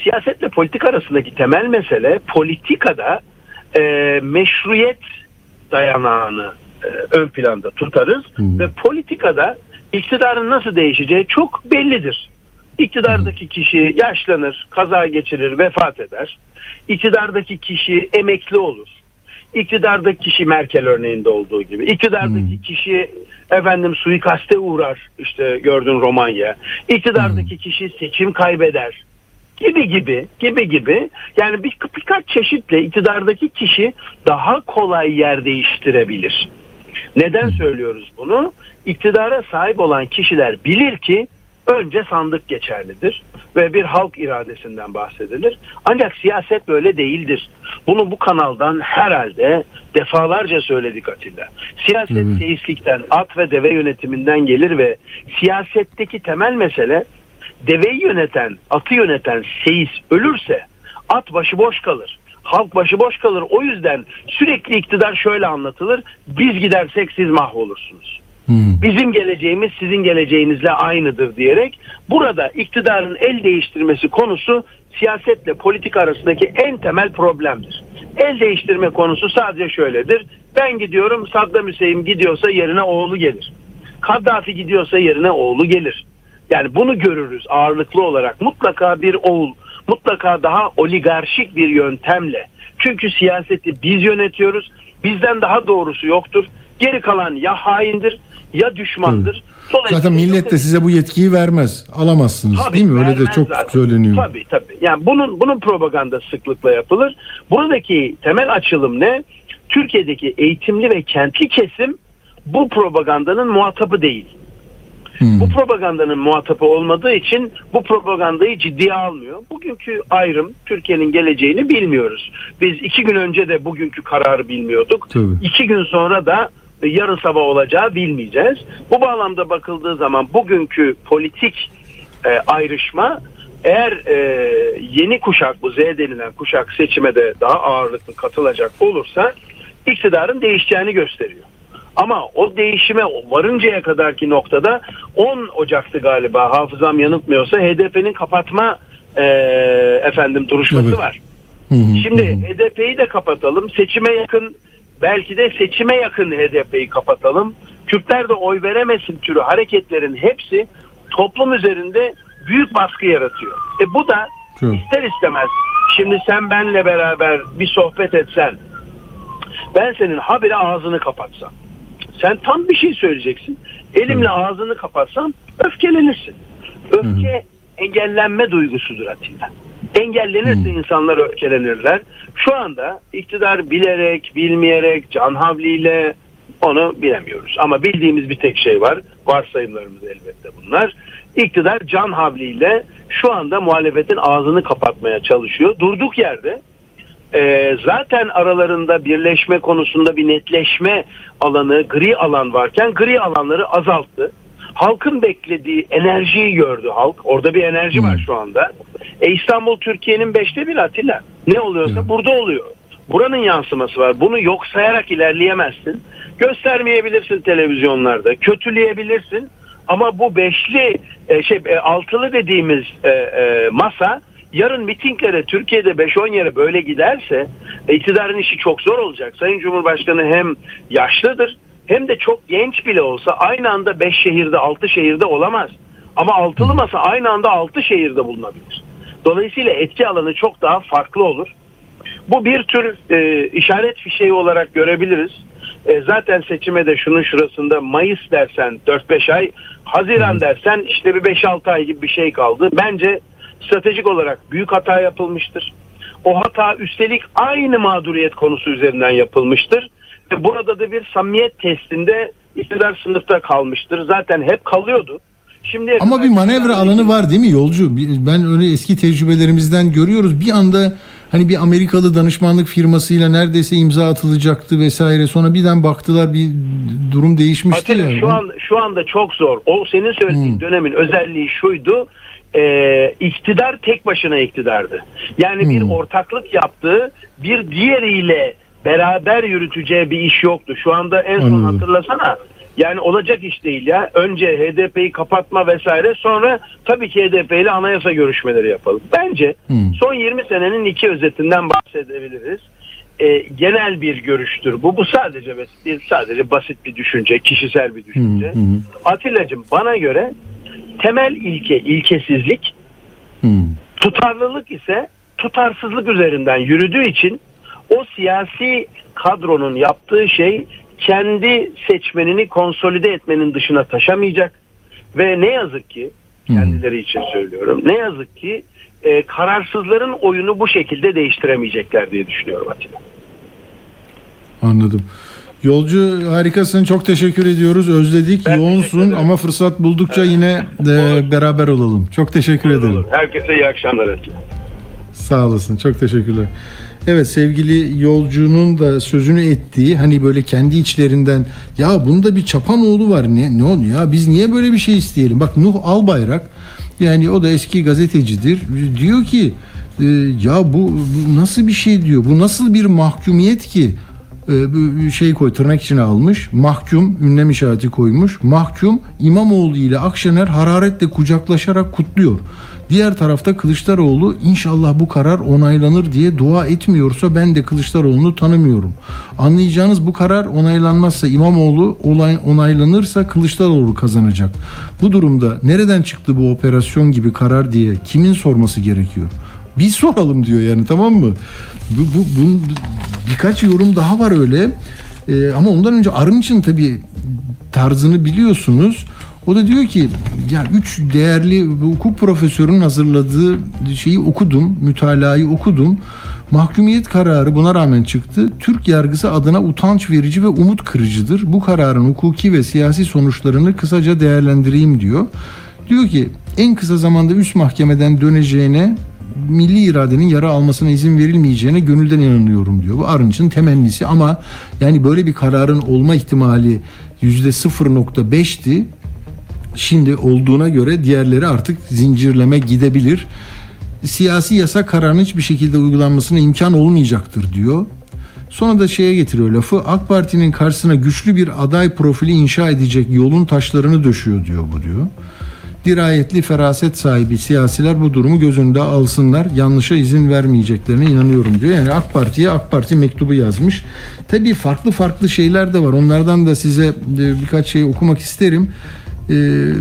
siyasetle politik arasındaki temel mesele politikada e, meşruiyet dayanağını e, ön planda tutarız ve politikada iktidarın nasıl değişeceği çok bellidir. İktidardaki kişi yaşlanır, kaza geçirir, vefat eder. İktidardaki kişi emekli olur. İktidardaki kişi Merkel örneğinde olduğu gibi. İktidardaki kişi efendim suikaste uğrar. işte gördün Romanya. İktidardaki kişi seçim kaybeder. Gibi gibi gibi gibi. Yani bir, birkaç çeşitle iktidardaki kişi daha kolay yer değiştirebilir. Neden söylüyoruz bunu? İktidara sahip olan kişiler bilir ki önce sandık geçerlidir ve bir halk iradesinden bahsedilir. Ancak siyaset böyle değildir. Bunu bu kanaldan herhalde defalarca söyledik Atilla. Siyaset Evet. seyislikten, at ve deve yönetiminden gelir ve siyasetteki temel mesele deveyi yöneten, atı yöneten seyis ölürse at başıboş kalır. Halk başıboş kalır. O yüzden sürekli iktidar şöyle anlatılır. Biz gidersek siz mahvolursunuz. Bizim geleceğimiz sizin geleceğinizle aynıdır diyerek burada iktidarın el değiştirmesi konusu siyasetle politik arasındaki en temel problemdir. El değiştirme konusu sadece şöyledir. Ben gidiyorum Saddam Hüseyin gidiyorsa yerine oğlu gelir. Kaddafi gidiyorsa yerine oğlu gelir. Yani bunu görürüz ağırlıklı olarak. Mutlaka bir oğul, mutlaka daha oligarşik bir yöntemle. Çünkü siyaseti biz yönetiyoruz. Bizden daha doğrusu yoktur. Geri kalan ya haindir ya düşmandır. Dolayısıyla Zaten millet de size bu yetkiyi vermez. Alamazsınız Tabii, değil mi? Öyle de çok zaten. söyleniyor. Tabii tabii. Yani bunun bunun propaganda sıklıkla yapılır. Buradaki temel açılım ne? Türkiye'deki eğitimli ve kentli kesim bu propagandanın muhatabı değil. Bu propagandanın muhatabı olmadığı için bu propagandayı ciddiye almıyor. Bugünkü ayrım Türkiye'nin geleceğini bilmiyoruz. Biz iki gün önce de bugünkü kararı bilmiyorduk. Tabii. İki gün sonra da yarın sabah olacağı bilmeyeceğiz. Bu bağlamda bakıldığı zaman bugünkü politik e, ayrışma eğer e, yeni kuşak bu Z denilen kuşak seçime de daha ağırlıklı katılacak olursa iktidarın değişeceğini gösteriyor. Ama o değişime varıncaya kadarki noktada 10 Ocak'tı galiba hafızam yanıltmıyorsa HDP'nin kapatma e, efendim duruşması Evet. var. Şimdi HDP'yi de kapatalım. Seçime yakın belki de seçime yakın HDP'yi kapatalım. Kürtler de oy veremesin türü hareketlerin hepsi toplum üzerinde büyük baskı yaratıyor. E bu da ister istemez şimdi sen benle beraber bir sohbet etsen ben senin habire ağzını kapatsam sen tam bir şey söyleyeceksin. Elimle ağzını kapatsam öfkelenirsin. Öfke engellenme duygusudur Atilla. Engellenirse insanlar öfkelenirler. Şu anda iktidar bilerek, bilmeyerek, can havliyle Onu bilemiyoruz. Ama bildiğimiz bir tek şey var. Varsayımlarımız elbette bunlar. İktidar can havliyle şu anda muhalefetin ağzını kapatmaya çalışıyor. Durduk yerde e, zaten aralarında birleşme konusunda bir netleşme alanı, gri alan varken gri alanları azalttı. Halkın beklediği enerjiyi gördü halk. Orada bir enerji var şu anda. E, İstanbul Türkiye'nin beşte bir Atilla. Ne oluyorsa burada oluyor. Buranın yansıması var. Bunu yok sayarak ilerleyemezsin. Göstermeyebilirsin televizyonlarda. Kötüleyebilirsin. Ama bu beşli e, şey e, altılı dediğimiz e, e, masa yarın mitinglere Türkiye'de 5-10 yere böyle giderse iktidarın işi çok zor olacak. Sayın Cumhurbaşkanı hem yaşlıdır hem de çok genç bile olsa aynı anda 5 şehirde 6 şehirde olamaz. Ama altılı masa aynı anda 6 şehirde bulunabilir. Dolayısıyla etki alanı çok daha farklı olur. Bu bir tür e, işaret fişeği olarak görebiliriz. E, zaten seçime de şunun şurasında Mayıs dersen 4-5 ay, Haziran dersen işte bir 5-6 ay gibi bir şey kaldı. Bence stratejik olarak büyük hata yapılmıştır. O hata üstelik aynı mağduriyet konusu üzerinden yapılmıştır. Ve burada da bir samimiyet testinde iktidar sınıfta kalmıştır. Zaten hep kalıyordu. Şimdi Ama bir manevra alanı var değil mi yolcu? Ben öyle eski tecrübelerimizden görüyoruz. Bir anda hani bir Amerikalı danışmanlık firmasıyla neredeyse imza atılacaktı vesaire. Sonra birden baktılar bir durum değişmişti Atilla, ya. şu an şu anda çok zor. O senin söylediğin dönemin özelliği şuydu. e, iktidar tek başına iktidardı. Yani bir ortaklık yaptığı bir diğeriyle beraber yürüteceği bir iş yoktu. Şu anda en son Anladım. hatırlasana. Yani olacak iş değil ya. Önce HDP'yi kapatma vesaire sonra tabii ki HDP ile anayasa görüşmeleri yapalım. Bence son 20 senenin iki özetinden bahsedebiliriz. E, genel bir görüştür. Bu bu sadece bir sadece basit bir düşünce, kişisel bir düşünce. Atilla'cığım bana göre temel ilke ilkesizlik, tutarlılık ise tutarsızlık üzerinden yürüdüğü için o siyasi kadronun yaptığı şey kendi seçmenini konsolide etmenin dışına taşamayacak ve ne yazık ki kendileri için söylüyorum ne yazık ki e, kararsızların oyunu bu şekilde değiştiremeyecekler diye düşünüyorum Atilla. Anladım. Yolcu harikasın. Çok teşekkür ediyoruz. Özledik. Yoğunsun ama fırsat buldukça yine de beraber olalım. Çok teşekkür ederim. Herkese iyi akşamlar Atilla. Sağ olasın. Çok teşekkürler. Evet sevgili yolcunun da sözünü ettiği hani böyle kendi içlerinden ya bunda bir çapanoğlu var ne ne oldu ya biz niye böyle bir şey isteyelim? Bak Nuh Albayrak yani o da eski gazetecidir. Diyor ki e, ya bu, bu nasıl bir şey diyor. Bu nasıl bir mahkumiyet ki? E, bu şey koy tırnak içine almış. Mahkum ünlem işareti koymuş. Mahkum İmamoğlu ile Akşener hararetle kucaklaşarak kutluyor. Diğer tarafta Kılıçdaroğlu inşallah bu karar onaylanır diye dua etmiyorsa ben de Kılıçdaroğlu'nu tanımıyorum. Anlayacağınız bu karar onaylanmazsa İmamoğlu olay, onaylanırsa Kılıçdaroğlu kazanacak. Bu durumda nereden çıktı bu operasyon gibi karar diye kimin sorması gerekiyor? Biz soralım diyor yani tamam mı? Bu, bu, bu birkaç yorum daha var öyle. Ee, ama ondan önce Arınç'ın tabii tarzını biliyorsunuz. O da diyor ki ya üç değerli hukuk profesörünün hazırladığı şeyi okudum, mütalayı okudum. Mahkumiyet kararı buna rağmen çıktı. Türk yargısı adına utanç verici ve umut kırıcıdır. Bu kararın hukuki ve siyasi sonuçlarını kısaca değerlendireyim diyor. Diyor ki en kısa zamanda üst mahkemeden döneceğine milli iradenin yara almasına izin verilmeyeceğine gönülden inanıyorum diyor. Bu Arınç'ın temennisi ama yani böyle bir kararın olma ihtimali %0.5'ti. Şimdi olduğuna göre diğerleri artık zincirleme gidebilir. Siyasi yasa kararının hiçbir şekilde uygulanmasına imkan olmayacaktır diyor. Sonra da şeye getiriyor lafı. AK Parti'nin karşısına güçlü bir aday profili inşa edecek yolun taşlarını döşüyor diyor bu diyor. Dirayetli feraset sahibi siyasiler bu durumu göz önünde alsınlar. Yanlışa izin vermeyeceklerine inanıyorum diyor. Yani AK Parti'ye AK Parti mektubu yazmış. Tabii farklı farklı şeyler de var. Onlardan da size e, birkaç şey okumak isterim. Ee,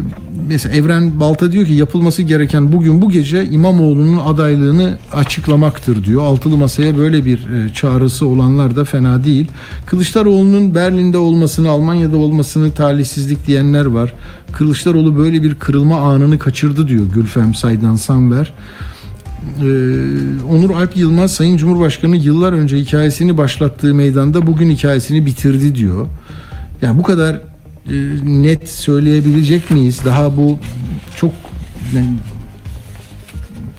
mesela Evren Balta diyor ki yapılması gereken bugün bu gece İmamoğlu'nun adaylığını açıklamaktır diyor. Altılı masaya böyle bir e, çağrısı olanlar da fena değil. Kılıçdaroğlu'nun Berlin'de olmasını, Almanya'da olmasını talihsizlik diyenler var. Kılıçdaroğlu böyle bir kırılma anını kaçırdı diyor Gülfem Saydan Sanver. Ee, Onur Alp Yılmaz Sayın Cumhurbaşkanı yıllar önce hikayesini başlattığı meydanda bugün hikayesini bitirdi diyor. Yani bu kadar e, net söyleyebilecek miyiz? Daha bu çok yani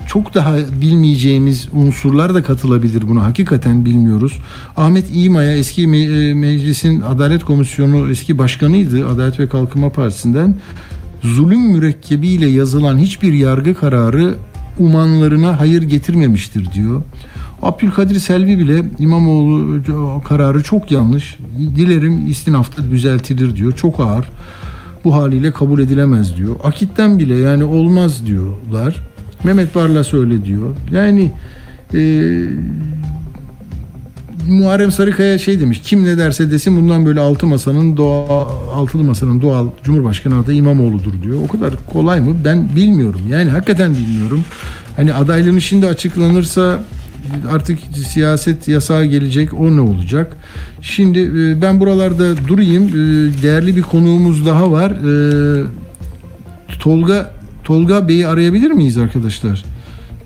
çok daha bilmeyeceğimiz unsurlar da katılabilir buna. Hakikaten bilmiyoruz. Ahmet İmaya eski me- e, meclisin Adalet Komisyonu eski başkanıydı Adalet ve Kalkınma Partisi'nden. Zulüm mürekkebiyle yazılan hiçbir yargı kararı umanlarına hayır getirmemiştir diyor. Abdülkadir Selvi bile İmamoğlu kararı çok yanlış. Dilerim istinafta düzeltilir diyor. Çok ağır. Bu haliyle kabul edilemez diyor. Akit'ten bile yani olmaz diyorlar. Mehmet Barlas öyle diyor. Yani e, Muharrem Sarıkaya şey demiş. Kim ne derse desin bundan böyle altı masanın doğa altılı masanın doğal Cumhurbaşkanı adayı İmamoğlu'dur diyor. O kadar kolay mı? Ben bilmiyorum. Yani hakikaten bilmiyorum. Hani adaylığın şimdi açıklanırsa artık siyaset yasağı gelecek. O ne olacak? Şimdi e, ben buralarda durayım. E, değerli bir konuğumuz daha var. E, Tolga Tolga Bey'i arayabilir miyiz arkadaşlar?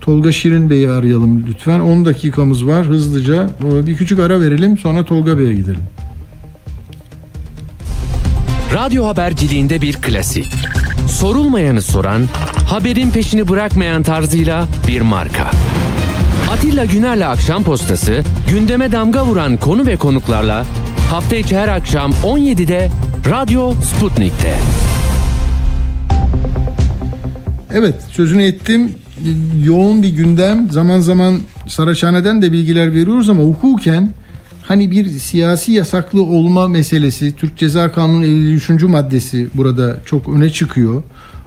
Tolga Şirin Bey'i arayalım lütfen. 10 dakikamız var hızlıca. Bir küçük ara verelim sonra Tolga Bey'e gidelim. Radyo haberciliğinde bir klasik. Sorulmayanı soran, haberin peşini bırakmayan tarzıyla bir marka. Atilla Güner'le Akşam Postası, gündeme damga vuran konu ve konuklarla hafta içi her akşam 17'de Radyo Sputnik'te. Evet sözünü ettim. Yoğun bir gündem. Zaman zaman Saraçhane'den de bilgiler veriyoruz ama hukuken hani bir siyasi yasaklı olma meselesi Türk Ceza Kanunu 53. maddesi burada çok öne çıkıyor.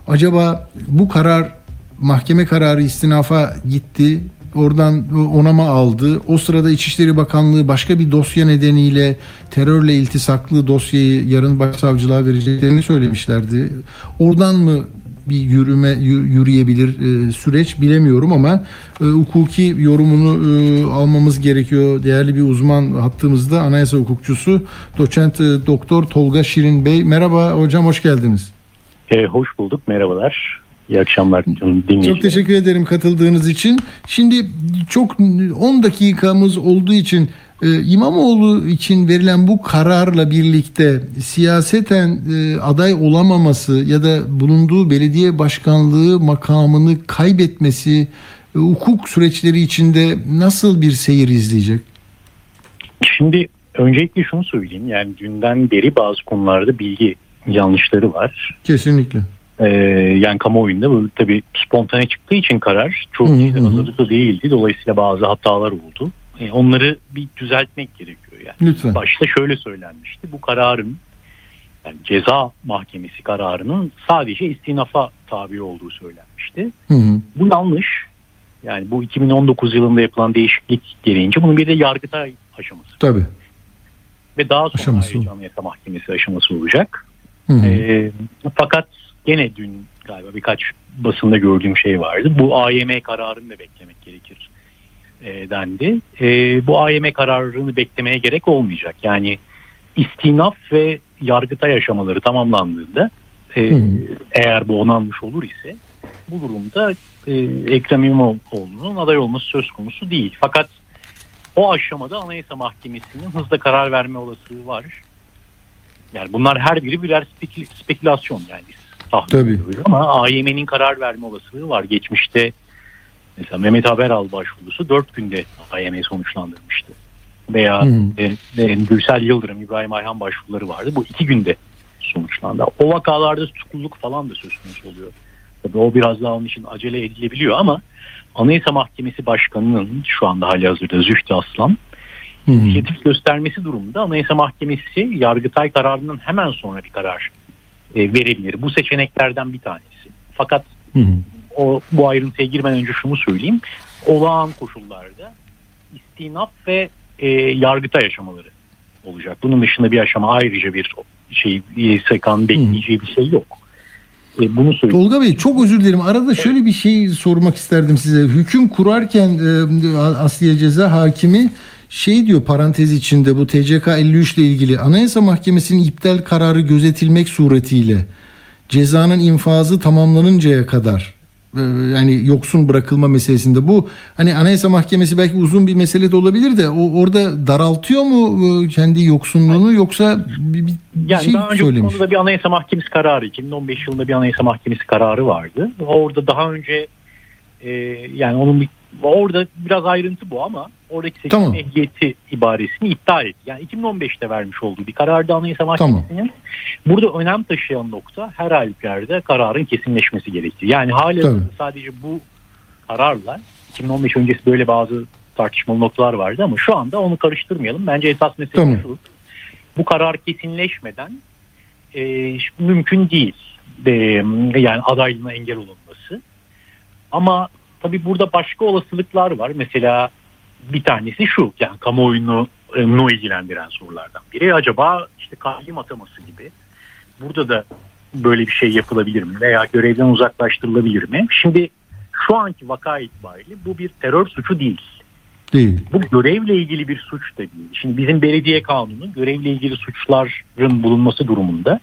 Acaba bu karar mahkeme kararı istinafa gitti. Oradan onama aldı. O sırada İçişleri Bakanlığı başka bir dosya nedeniyle terörle iltisaklı dosyayı yarın başsavcılığa vereceklerini söylemişlerdi. Oradan mı bir yürüme yü- yürüyebilir e, süreç bilemiyorum ama e, hukuki yorumunu e, almamız gerekiyor. Değerli bir uzman hattımızda anayasa hukukçusu doçent e, doktor Tolga Şirin Bey. Merhaba hocam hoş geldiniz. E, hoş bulduk. Merhabalar. İyi akşamlar canım. Çok teşekkür ederim katıldığınız için. Şimdi çok 10 dakikamız olduğu için e, İmamoğlu için verilen bu kararla birlikte siyaseten e, aday olamaması ya da bulunduğu belediye başkanlığı makamını kaybetmesi e, hukuk süreçleri içinde nasıl bir seyir izleyecek? Şimdi öncelikle şunu söyleyeyim. Yani dünden beri bazı konularda bilgi yanlışları var. Kesinlikle. Ee, yani kamuoyunda bu tabii spontane çıktığı için karar çok hı. hazırlıklı değildi. Dolayısıyla bazı hatalar oldu. E, onları bir düzeltmek gerekiyor yani. Lütfen. Başta şöyle söylenmişti. Bu kararın yani ceza mahkemesi kararının sadece istinafa tabi olduğu söylenmişti. Hı hı. Bu yanlış. Yani bu 2019 yılında yapılan değişiklik gereğince bunun bir de yargıtay aşaması Tabii. ve daha sonra Aşaması ayrıca Anayasa Mahkemesi aşaması olacak. Hı hı. Ee, fakat gene dün galiba birkaç basında gördüğüm şey vardı. Bu AYM kararını da beklemek gerekir e, dendi. E, bu AYM kararını beklemeye gerek olmayacak. Yani istinaf ve yargıtay aşamaları tamamlandığında e, Hı. eğer bu onanmış olur ise bu durumda e, Ekrem İmamoğlu'nun aday olması söz konusu değil. Fakat o aşamada Anayasa Mahkemesi'nin hızla karar verme olasılığı var. Yani bunlar her biri birer spekül- spekülasyon yani Tabii. ama AYM'nin karar verme olasılığı var. Geçmişte mesela Mehmet Haberal başvurusu 4 günde AYM sonuçlandırmıştı. Veya e, e, Gürsel Yıldırım, İbrahim Ayhan başvuruları vardı. Bu 2 günde sonuçlandı. O vakalarda tutukluluk falan da söz konusu oluyor. Tabii o biraz daha onun için acele edilebiliyor ama Anayasa Mahkemesi Başkanı'nın şu anda hali hazırda Zühtü Aslan inisiyatif göstermesi durumunda Anayasa Mahkemesi Yargıtay kararının hemen sonra bir karar e, verebilir. Bu seçeneklerden bir tanesi. Fakat Hı hı. o bu ayrıntıya girmeden önce şunu söyleyeyim. Olağan koşullarda istinaf ve e, Yargıtay aşamaları olacak. Bunun dışında bir aşama ayrıca bir şey YSK'nın bekleyeceği bir şey yok. E, bunu söyleyeyim. Tolga Bey çok özür dilerim. Arada şöyle bir şey sormak isterdim size. Hüküm kurarken e, Asliye Ceza Hakimi şey diyor parantez içinde bu TCK 53 ile ilgili Anayasa Mahkemesi'nin iptal kararı gözetilmek suretiyle cezanın infazı tamamlanıncaya kadar e, yani yoksun bırakılma meselesinde bu hani Anayasa Mahkemesi belki uzun bir mesele de olabilir de o orada daraltıyor mu e, kendi yoksunluğunu yoksa bir, bir Yani şey daha önce söylemiş. konuda bir anayasa mahkemesi kararı 2015 yılında bir anayasa mahkemesi kararı vardı. Orada daha önce e, yani onun bir, orada biraz ayrıntı bu ama oradaki seçim Tamam. ehliyeti ibaresini iptal etti. Yani 2015'te vermiş olduğu bir karardı anayasa Tamam. mahkemesinin. Burada önem taşıyan nokta her halükarda kararın kesinleşmesi gerektiği. Yani hala sadece bu kararla 2015 öncesi böyle bazı tartışmalı noktalar vardı ama şu anda onu karıştırmayalım. Bence esas mesele Tamam. şu. Bu karar kesinleşmeden e, mümkün değil. E, yani adaylığına engel olunması. Ama tabii burada başka olasılıklar var. Mesela bir tanesi şu. Yani kamuoyunu e, nu ilgilendiren sorulardan biri. Acaba işte kayyum ataması gibi. Burada da böyle bir şey yapılabilir mi? Veya görevden uzaklaştırılabilir mi? Şimdi şu anki vaka itibariyle bu bir terör suçu değil. Değil. Bu görevle ilgili bir suç da değil. Şimdi bizim belediye kanunu görevle ilgili suçların bulunması durumunda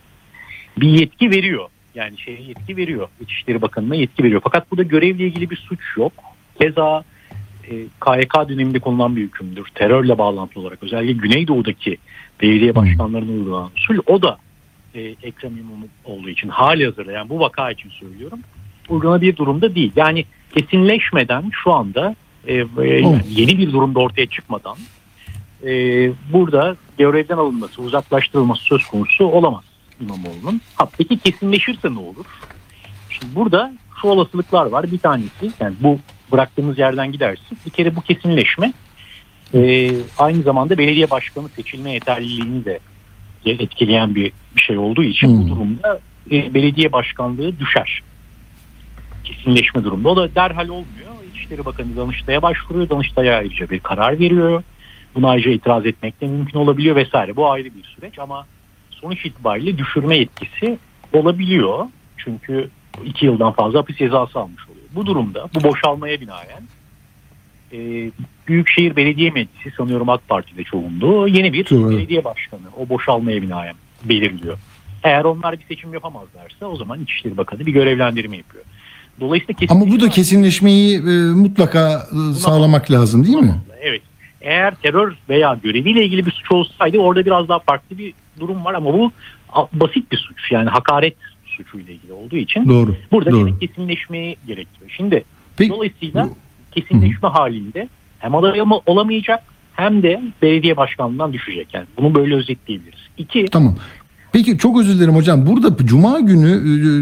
bir yetki veriyor. Yani şeye yetki veriyor. İçişleri Bakanı'na yetki veriyor. Fakat burada görevle ilgili bir suç yok. Keza e, KYK döneminde konulan bir hükümdür. Terörle bağlantılı olarak özellikle Güneydoğu'daki belediye başkanlarına uygulanan usul o da e, Ekrem İmamoğlu olduğu için hali hazırda yani bu vaka için söylüyorum uygulanabilir durumda değil. Yani kesinleşmeden şu anda e, e, yeni bir durumda ortaya çıkmadan e, burada görevden alınması, uzaklaştırılması söz konusu olamaz İmamoğlu'nun. Ha, peki kesinleşirse ne olur? Şimdi burada şu olasılıklar var. Bir tanesi yani bu bıraktığımız yerden gidersin. Bir kere bu kesinleşme e, aynı zamanda belediye başkanı seçilme yeterliliğini de etkileyen bir, bir şey olduğu için bu durumda e, belediye başkanlığı düşer. Kesinleşme durumda. O da derhal olmuyor. İçişleri Bakanı Danıştay'a başvuruyor. Danıştay'a ayrıca bir karar veriyor. Buna ayrıca itiraz etmek de mümkün olabiliyor vesaire. Bu ayrı bir süreç ama sonuç itibariyle düşürme yetkisi olabiliyor. Çünkü iki yıldan fazla hapis cezası almış oluyor. Bu durumda bu boşalmaya binaen e, Büyükşehir Belediye Meclisi sanıyorum AK Parti'de çoğunluğu yeni bir Evet. belediye başkanı o boşalmaya binaen belirliyor. Eğer onlar bir seçim yapamazlarsa o zaman İçişleri Bakanı bir görevlendirme yapıyor. Dolayısıyla kesin Ama bu da kesinleşmeyi e, mutlaka e, sağlamak lazım değil mi? Evet. Eğer terör veya göreviyle ilgili bir suç olsaydı orada biraz daha farklı bir durum var ama bu basit bir suç. Yani hakaret suçuyla ilgili olduğu için Doğru, burada doğru. kesinleşmeyi gerektiriyor. Şimdi Peki- dolayısıyla kesinleşme halinde hem aday olamayacak hem de belediye başkanlığından düşecek. Yani bunu böyle özetleyebiliriz. İki, Tamam. Peki çok özür dilerim hocam. Burada Cuma günü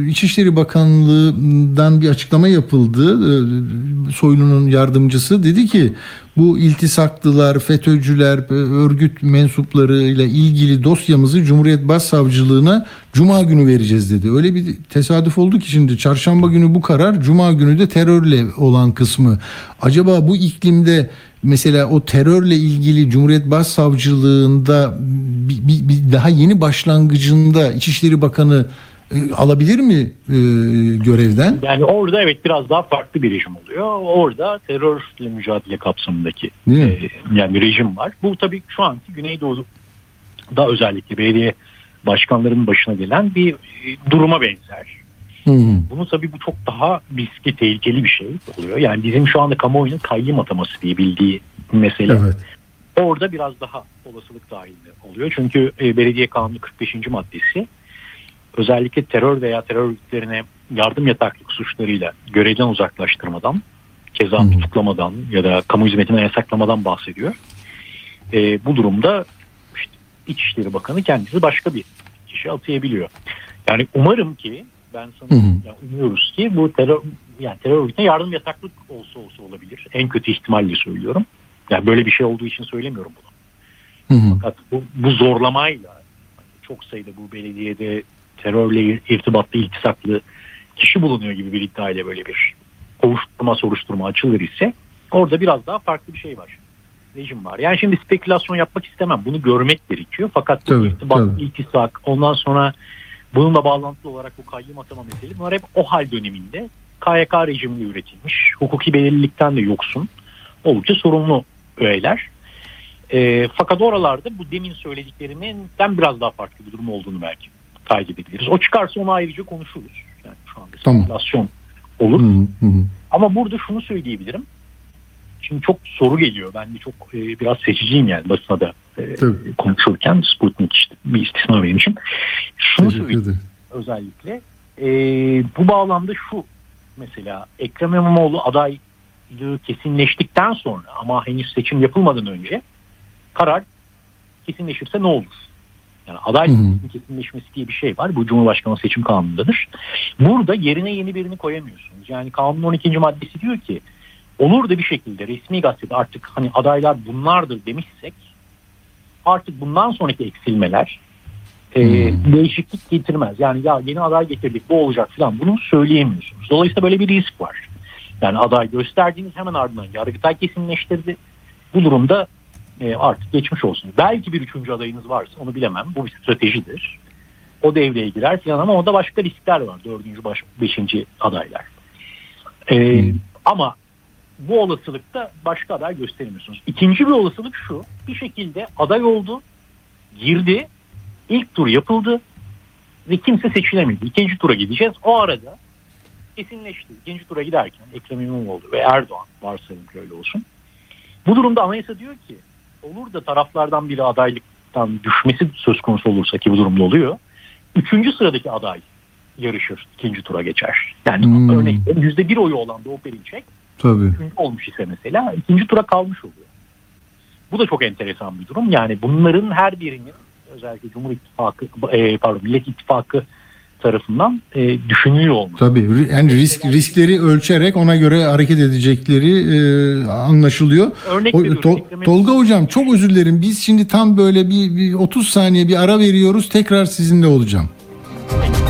e, İçişleri Bakanlığı'ndan bir açıklama yapıldı. E, Soylu'nun yardımcısı dedi ki bu iltisaklılar, FETÖ'cüler, e, örgüt mensuplarıyla ilgili dosyamızı Cumhuriyet Başsavcılığına Cuma günü vereceğiz dedi. Öyle bir tesadüf oldu ki şimdi çarşamba günü bu karar, Cuma günü de terörle olan kısmı. Acaba bu iklimde mesela o terörle ilgili Cumhuriyet Başsavcılığında bir, bir- bir daha yeni başlangıcında İçişleri Bakanı e, alabilir mi e, görevden? yani orada evet biraz daha farklı bir rejim oluyor. Orada terörle mücadele kapsamındaki e, yani rejim var. Bu tabii şu anki Güneydoğu'da özellikle belediye başkanlarının başına gelen bir e, duruma benzer. Hı. Bunu tabii bu çok daha riskli, tehlikeli bir şey oluyor. Yani bizim şu anda kamuoyunun kayyım ataması diye bildiği mesele. Evet. Orada biraz daha olasılık dahilinde oluyor. Çünkü e, belediye kanunu 45. maddesi özellikle terör veya terör örgütlerine yardım yataklık suçlarıyla görevden uzaklaştırmadan, keza tutuklamadan ya da kamu hizmetine yasaklamadan bahsediyor. E, bu durumda işte İçişleri Bakanı kendisi başka bir kişi atayabiliyor. Yani umarım ki ben sana Hı hı. ya umuyoruz ki bu terör yani terör örgütüne yardım yataklık olsa olsa olabilir. En kötü ihtimalle söylüyorum. Yani böyle bir şey olduğu için söylemiyorum bunu. Hı hı. Fakat bu, bu zorlamayla çok sayıda bu belediyede terörle irtibatlı, iltisaklı kişi bulunuyor gibi bir iddiayla böyle bir kovuşturma, soruşturma açılır ise orada biraz daha farklı bir şey var. Rejim var. Yani şimdi spekülasyon yapmak istemem. Bunu görmek gerekiyor. Fakat Tabii, irtibat, tabii. iltisak, ondan sonra bununla bağlantılı olarak bu kayyum atama mesele bunlar hep o hal döneminde KYK rejiminde üretilmiş. Hukuki belirlilikten de yoksun. Oldukça sorumlu öğeler. E, fakat oralarda bu demin söylediklerinden biraz daha farklı bir durum olduğunu belki takip edebiliriz. O çıkarsa onu ayrıca konuşuruz. Yani şu anda Tamam. spekülasyon olur. Hı hı. Ama burada şunu söyleyebilirim. Şimdi çok soru geliyor. Ben de çok e, biraz seçiciyim yani basına da Tabii. konuşurken Sputnik işte bir istisna benim için. Şunu söyleyeyim özellikle. E, bu bağlamda şu mesela Ekrem İmamoğlu adaylığı kesinleştikten sonra ama henüz seçim yapılmadan önce karar kesinleşirse ne olur? Yani aday Hı hı. listesinin kesinleşmesi diye bir şey var. Bu Cumhurbaşkanı seçim kanunundadır. Burada yerine yeni birini koyamıyorsunuz. Yani kanunun 12. maddesi diyor ki olur da bir şekilde resmi gazetede artık hani adaylar bunlardır demişsek artık bundan sonraki eksilmeler e, Hmm. değişiklik getirmez. Yani ya yeni aday getirdik bu olacak falan bunu söyleyemiyorsunuz. Dolayısıyla böyle bir risk var. Yani aday gösterdiğiniz hemen ardından Yargıtay kesinleştirdi. Bu durumda e, artık geçmiş olsun. Belki bir üçüncü adayınız varsa onu bilemem. Bu bir stratejidir. O devreye girer falan ama orada başka riskler var. Dördüncü, baş, beşinci adaylar. E, Ama bu olasılıkta başka aday gösteremiyorsunuz. İkinci bir olasılık şu. Bir şekilde aday oldu, girdi, ilk tur yapıldı ve kimse seçilemedi. İkinci tura gideceğiz. O arada kesinleşti. İkinci tura giderken Ekrem İmamoğlu ve Erdoğan varsayalım ki öyle olsun. Bu durumda anayasa diyor ki olur da taraflardan biri adaylıktan düşmesi söz konusu olursa ki bu durumda oluyor. Üçüncü sıradaki aday yarışır. ikinci tura geçer. Yani Hmm. örneğin yüzde bir oyu olan Doğu Perinçek Tabii. üçüncü olmuş ise mesela ikinci tura kalmış oluyor. Bu da çok enteresan bir durum. Yani bunların her birinin özellikle Cumhur İttifakı, e, pardon Millet İttifakı tarafından e, düşünülüyor olması. Tabii yani risk riskleri ölçerek ona göre hareket edecekleri e, anlaşılıyor. Örnek O- Tol- Ekrem Tolga hocam çok özür dilerim. Biz şimdi tam böyle bir, bir 30 saniye bir ara veriyoruz. Tekrar sizinle olacağım. Radyo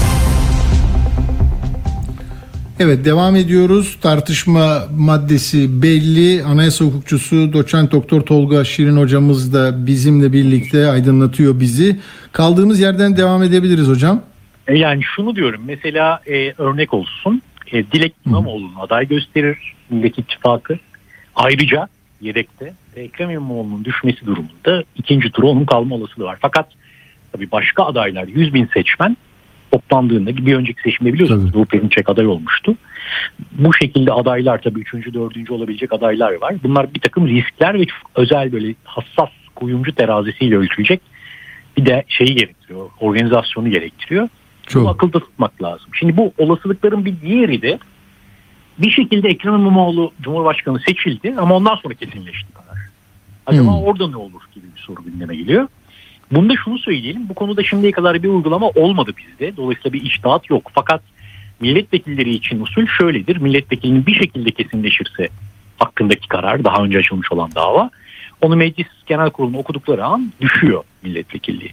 Evet devam ediyoruz. Tartışma maddesi belli. Anayasa hukukçusu doçent doktor Tolga Şirin hocamız da bizimle birlikte aydınlatıyor bizi. Kaldığımız yerden devam edebiliriz hocam. E, Yani şunu diyorum mesela e, örnek olsun. E, Dilek İmamoğlu'nun aday gösterir Millet İttifakı. Ayrıca yedekte Ekrem İmamoğlu'nun düşmesi durumunda ikinci tura onun kalma olasılığı var. Fakat tabii başka adaylar 100 bin seçmen toplandığında bir önceki seçimde biliyorsunuz Doğu Perinçek aday olmuştu. Bu şekilde adaylar tabii üçüncü, dördüncü olabilecek adaylar var. Bunlar bir takım riskler ve çok özel böyle hassas kuyumcu terazisiyle ölçülecek bir de şeyi gerektiriyor, organizasyonu gerektiriyor. Bunu akılda tutmak lazım. Şimdi bu olasılıkların bir diğeri de bir şekilde Ekrem İmamoğlu Cumhurbaşkanı seçildi ama ondan sonra kesinleşti karar. Acaba Hmm. orada ne olur gibi bir soru gündeme geliyor. Bunda şunu söyleyelim. Bu konuda şimdiye kadar bir uygulama olmadı bizde. Dolayısıyla bir iştahat yok. Fakat milletvekilleri için usul şöyledir. Milletvekilinin bir şekilde kesinleşirse hakkındaki karar daha önce açılmış olan dava onu meclis genel kuruluna okudukları an düşüyor milletvekilliği.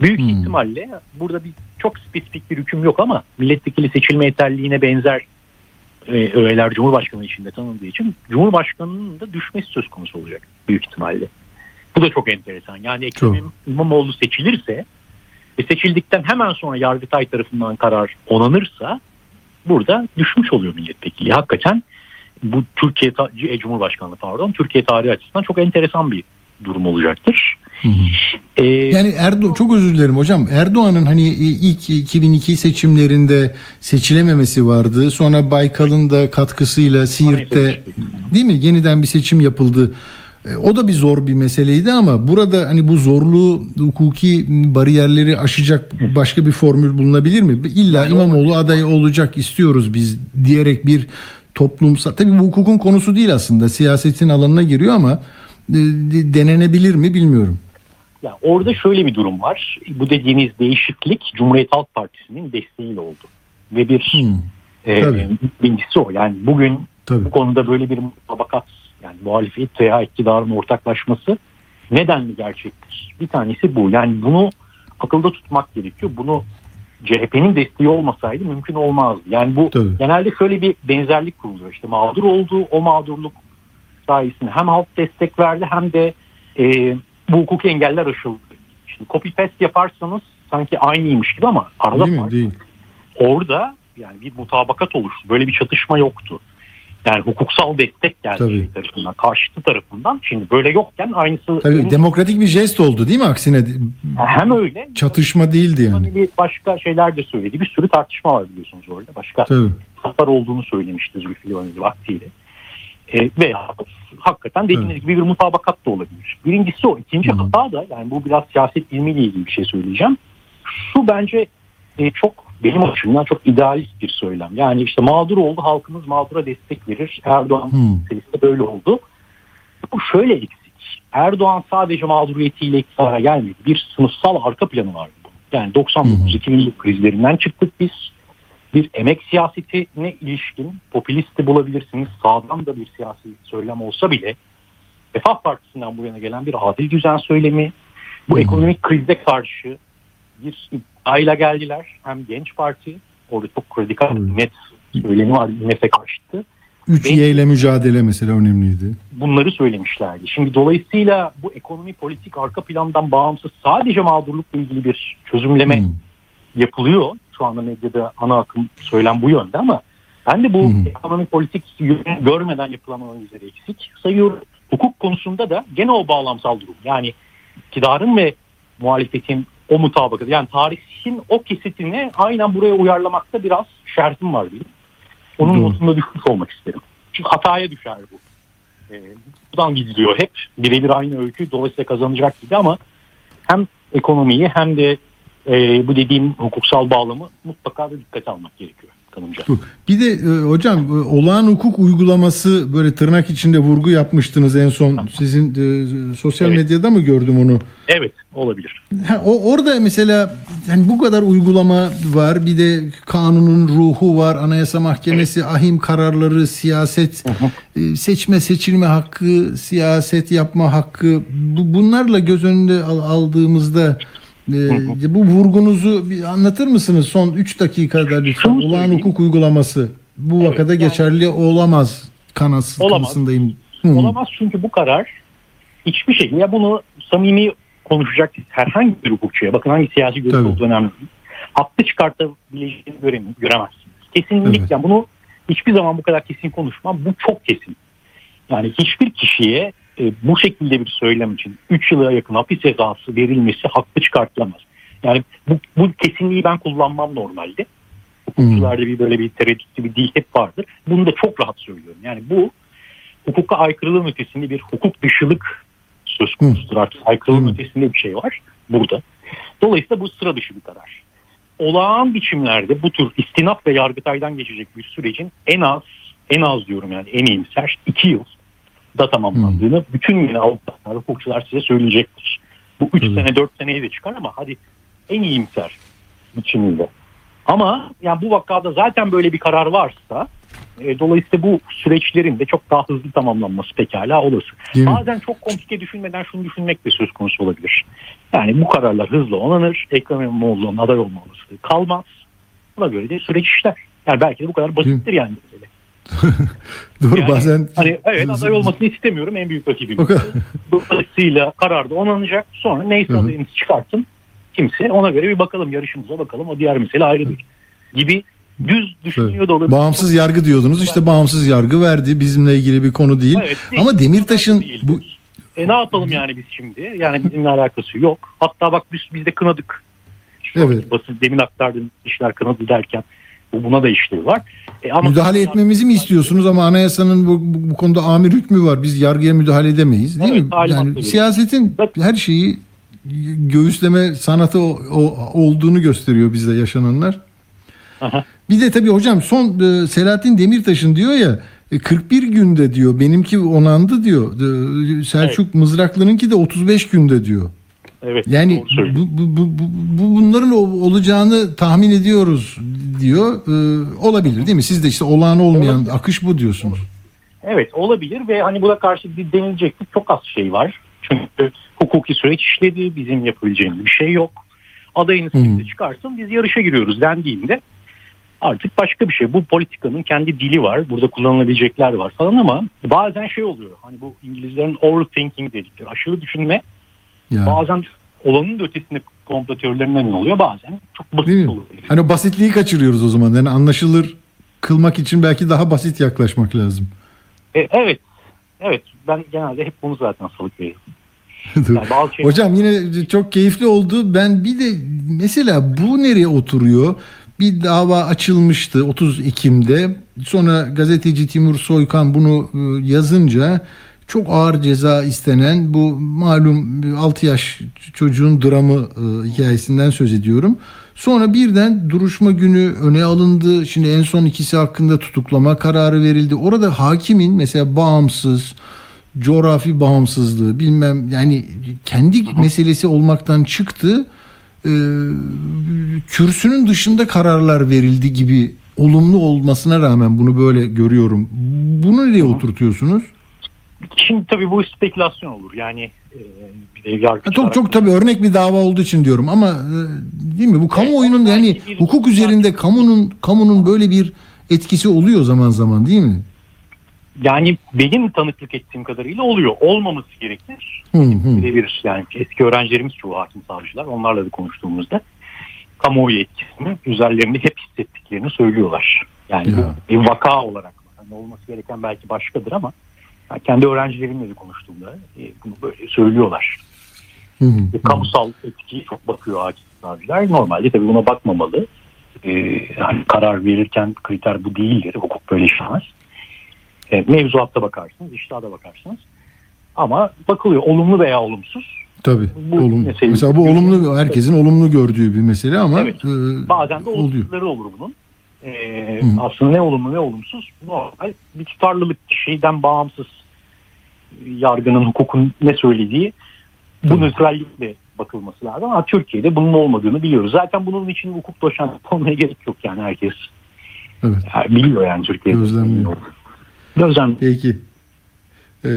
Büyük ihtimalle burada bir çok spesifik bir hüküm yok ama milletvekili seçilme yeterliliğine benzer e, öğeler Cumhurbaşkanı içinde tanındığı için Cumhurbaşkanının da düşmesi söz konusu olacak büyük ihtimalle. Bu da çok enteresan. Yani Ekrem İmamoğlu seçilirse ve seçildikten hemen sonra Yargıtay tarafından karar onanırsa burada düşmüş oluyor milletvekili. Hakikaten bu Türkiye e, Cumhurbaşkanlığı pardon Türkiye tarihi açısından çok enteresan bir durum olacaktır. Ee, Yani Erdoğan çok özür dilerim hocam. Erdoğan'ın hani ilk 2002 seçimlerinde seçilememesi vardı. Sonra Baykal'ın da katkısıyla Siirt'te değil mi yeniden bir seçim yapıldı. E, O da bir zor bir meseleydi ama burada hani bu zorluğu hukuki bariyerleri aşacak başka bir formül bulunabilir mi? İlla İmamoğlu adayı olacak istiyoruz biz diyerek bir toplumsal tabii bu hukukun konusu değil aslında siyasetin alanına giriyor ama e, denenebilir mi bilmiyorum. Yani orada şöyle bir durum var. Bu dediğiniz değişiklik Cumhuriyet Halk Partisi'nin desteğiyle oldu. Ve bir Hmm, e, birincisi o. Yani bugün tabii. bu konuda böyle bir mutabakat muhalefet veya iktidarın ortaklaşması nedenli gerçektir? Bir tanesi bu. Yani bunu akılda tutmak gerekiyor. Bunu CHP'nin desteği olmasaydı mümkün olmazdı. Yani bu Tabii. genelde şöyle bir benzerlik kuruluyor. İşte mağdur olduğu o mağdurluk sayesinde hem halk destek verdi hem de e, bu hukuk engeller aşıldı. Şimdi copy paste yaparsanız sanki aynıymış gibi ama arada Değil mi? Değil. orada yani bir mutabakat oluştu. Böyle bir çatışma yoktu. Yani hukuksal destek geldi Tabii. tarafından, karşıtı tarafından. Şimdi böyle yokken aynısı Tabii demokratik bir jest oldu değil mi aksine? hem öyle Çatışma değildi yani. hani bir başka şeyler de söyledi. Bir sürü tartışma var biliyorsunuz orada. Başka Tabii. hatalar olduğunu söylemişti Zülfü Livaneli vaktiyle. E, ve hakikaten dediğiniz gibi bir mutabakat da olabilir. Birincisi o. İkinci Hı hı. hata da yani bu biraz siyaset bilimiyle ilgili bir şey söyleyeceğim. Şu bence e, çok benim açımdan çok idealist bir söylem. Yani işte mağdur oldu halkımız mağdura destek verir. Erdoğan meselesi de böyle oldu. Bu şöyle eksik. Erdoğan sadece mağduriyetiyle iktidara gelmedi. Bir sınıfsal arka planı vardı. bunun. Yani 99-2000 krizlerinden çıktık biz. Bir emek siyasetine ilişkin popülisti bulabilirsiniz. Sağdan da bir siyasi söylem olsa bile Refah Partisi'nden bu yana gelen bir adil düzen söylemi, bu Hı. ekonomik krize karşı bir iddiayla geldiler. Hem genç parti, orada çok radikal Hı. net söylemi var, IMF'e karşıtı. 3 Y ile mücadele mesela önemliydi. bunları söylemişlerdi. Şimdi dolayısıyla bu ekonomi politik arka plandan bağımsız sadece mağdurlukla ilgili bir çözümleme Hı. yapılıyor. Şu anda medyada ana akım söylem bu yönde ama ben de bu hı. ekonomi politik yönünü görmeden yapılan analizleri eksik sayıyorum. Hukuk konusunda da gene o bağlamsal durum. Yani iktidarın ve muhalefetin o mutabakatı yani tarihin o kesitini aynen buraya uyarlamakta biraz şertim var benim. Onun Doğru. notunda düşmüş olmak isterim. Çünkü hataya düşer bu. Ee, buradan gidiliyor hep. Birebir aynı öykü dolayısıyla kazanacak gibi ama hem ekonomiyi hem de e, bu dediğim hukuksal bağlamı mutlaka da dikkate almak gerekiyor kanımca. Bir de e, hocam e, olağan hukuk uygulaması böyle tırnak içinde vurgu yapmıştınız en son. Sizin e, sosyal Evet. medyada mı gördüm onu? Evet olabilir. Ha, o orada mesela yani bu kadar uygulama var. Bir de kanunun ruhu var. Anayasa Mahkemesi, ahim kararları, siyaset, e, seçme seçilme hakkı, siyaset yapma hakkı. Bu, bunlarla göz önünde al- aldığımızda e, bu vurgunuzu bir anlatır mısınız? Son 3 dakikada lütfen. Şunu Olağan söyleyeyim. hukuk uygulaması bu Evet, vakada yani- geçerli olamaz kanası, Olamaz. kanısındayım. Hı. Olamaz çünkü bu karar hiçbir şey. Ya bunu samimi konuşacak herhangi bir hukukçuya bakın hangi siyasi görüş olduğu önemli değil. Haklı çıkartabileceğini görem- göremezsiniz. Kesinlikle Evet. bunu hiçbir zaman bu kadar kesin konuşmam. Bu çok kesin. Yani hiçbir kişiye e, bu şekilde bir söylem için 3 yıla yakın hapis cezası verilmesi haklı çıkartılamaz. Yani bu, bu kesinliği ben kullanmam normalde. Hukukçularda bir böyle bir tereddütlü bir dil hep vardır. Bunu da çok rahat söylüyorum. Yani bu hukuka aykırılığın ötesinde bir hukuk dışılık söz konusudur artık. Aykırılığın Hı. ötesinde bir şey var burada. Dolayısıyla bu sıra dışı bir karar. Olağan biçimlerde bu tür istinaf ve yargıtaydan geçecek bir sürecin en az en az diyorum yani en iyimser iki yıl da tamamlandığını bütün yine avukatlar, hukukçular size söyleyecektir. Bu üç Tabii. sene dört seneye de çıkar ama hadi en iyimser biçiminde. Ama yani bu vakada zaten böyle bir karar varsa e, dolayısıyla bu süreçlerin de çok daha hızlı tamamlanması pekala olası. Değil mi? Bazen çok komplike düşünmeden şunu düşünmek de söz konusu olabilir. Yani bu kararlar hızlı onanır. Ekrem İmamoğlu'nun aday olma olasılığı kalmaz. Buna göre de süreç işler. Yani belki de bu kadar basittir yani. [laughs] Doğru Yani bazen Hani evet aday olmasını istemiyorum en büyük rakibim. Dolayısıyla [laughs] karar da onanacak. Sonra neyse adayınızı çıkartın. Kimse ona göre bir bakalım yarışımıza bakalım. O diğer mesele ayrıdır. Gibi düz düşünüyor da olabilir. Bağımsız yargı diyordunuz. İşte bağımsız yargı verdi. Bizimle ilgili bir konu değil. Evet, değil. Ama Demirtaş'ın bu E ne yapalım yani biz şimdi? Yani bizimle alakası yok. Hatta bak biz, biz de kınadık. Şu Evet. Basın demin aktardığım işler kınadı derken bu buna da işlevi var. E ama müdahale etmemizi mi istiyorsunuz ama anayasanın bu, bu, bu konuda amir hükmü var. Biz yargıya müdahale edemeyiz değil Evet, mi? Yani veriyor. siyasetin her şeyi göğüsleme sanatı o- o- olduğunu gösteriyor bize yaşananlar. Aha. Bir de tabii hocam son e, Selahattin Demirtaş'ın diyor ya e, 41 günde diyor benimki onandı diyor. E, Selçuk Mızraklı'nınki de 35 günde diyor. Evet. Yani bu, bu, bu, bu- bu- bunların ol- olacağını tahmin ediyoruz diyor. Ee, olabilir değil mi? Siz de işte olağan olmayan akış bu diyorsunuz. Evet olabilir ve hani buna karşı denilecek çok az şey var. Çünkü hukuki süreç işledi. Bizim yapabileceğimiz bir şey yok. Adayınız Hmm. çıkarsın biz yarışa giriyoruz dendiğinde artık başka bir şey. Bu politikanın kendi dili var. Burada kullanılabilecekler var falan ama bazen şey oluyor. Hani bu İngilizlerin overthinking dedikleri aşırı düşünme Ya. bazen olanın da ötesinde komplo teorilerinden oluyor. Bazen çok basit oluyor. Hani basitliği kaçırıyoruz o zaman. Yani anlaşılır kılmak için belki daha basit yaklaşmak lazım. E, evet. Evet. Ben genelde hep bunu zaten salık veriyorum. [laughs] Yani şey- Hocam yine çok keyifli oldu. Ben bir de mesela bu nereye oturuyor? Bir dava açılmıştı 30 Ekim'de. Sonra gazeteci Timur Soykan bunu e, yazınca çok ağır ceza istenen bu malum 6 yaş çocuğun dramı e, hikayesinden söz ediyorum. Sonra birden duruşma günü öne alındı. Şimdi en son ikisi hakkında tutuklama kararı verildi. Orada hakimin mesela bağımsız, coğrafi bağımsızlığı bilmem yani kendi meselesi olmaktan çıktı. Ee, kürsünün dışında kararlar verildi gibi olumlu olmasına rağmen bunu böyle görüyorum. Bunu nereye oturtuyorsunuz? Şimdi tabii bu spekülasyon olur. Yani e, bir Ha, çok çok tabii örnek bir dava olduğu için diyorum ama e, değil mi? Bu kamuoyunun yani bir- hukuk üzerinde kamunun kamunun böyle bir etkisi oluyor zaman zaman değil mi? Yani benim tanıklık ettiğim kadarıyla oluyor. Olmaması gerekir. Hı hı. Birebir yani eski öğrencilerimiz çoğu hakim savcılar. Onlarla da konuştuğumuzda kamuoyu etkisini üzerlerinde hep hissettiklerini söylüyorlar. Yani Ya. bu bir vaka olarak yani olması gereken belki başkadır ama yani kendi öğrencilerimle de konuştuğumda e, bunu böyle söylüyorlar. Hı hı. E, kamusal etkiyi çok bakıyor hakim savcılar. Normalde tabii buna bakmamalı. E, yani karar verirken kriter bu değildir. Hukuk böyle işlemez. E, mevzuatta bakarsınız, iştahda bakarsınız. Ama bakılıyor olumlu veya olumsuz. Tabii. Bu olumlu. meseleyi- Mesela bu olumlu herkesin olumlu gördüğü bir mesele ama Evet. e, Bazen de olumsuzları olur bunun. E, Hı. aslında ne olumlu ne olumsuz normal bir tutarlılık şeyden bağımsız yargının hukukun ne söylediği bu Tabii. nötrallikle bakılması lazım ama Türkiye'de bunun olmadığını biliyoruz. Zaten bunun için hukuk doşent [laughs] olmaya gerek yok yani herkes Evet. yani biliyor yani Türkiye'de. Gözlemliyor. Gözlem. Peki. Ee,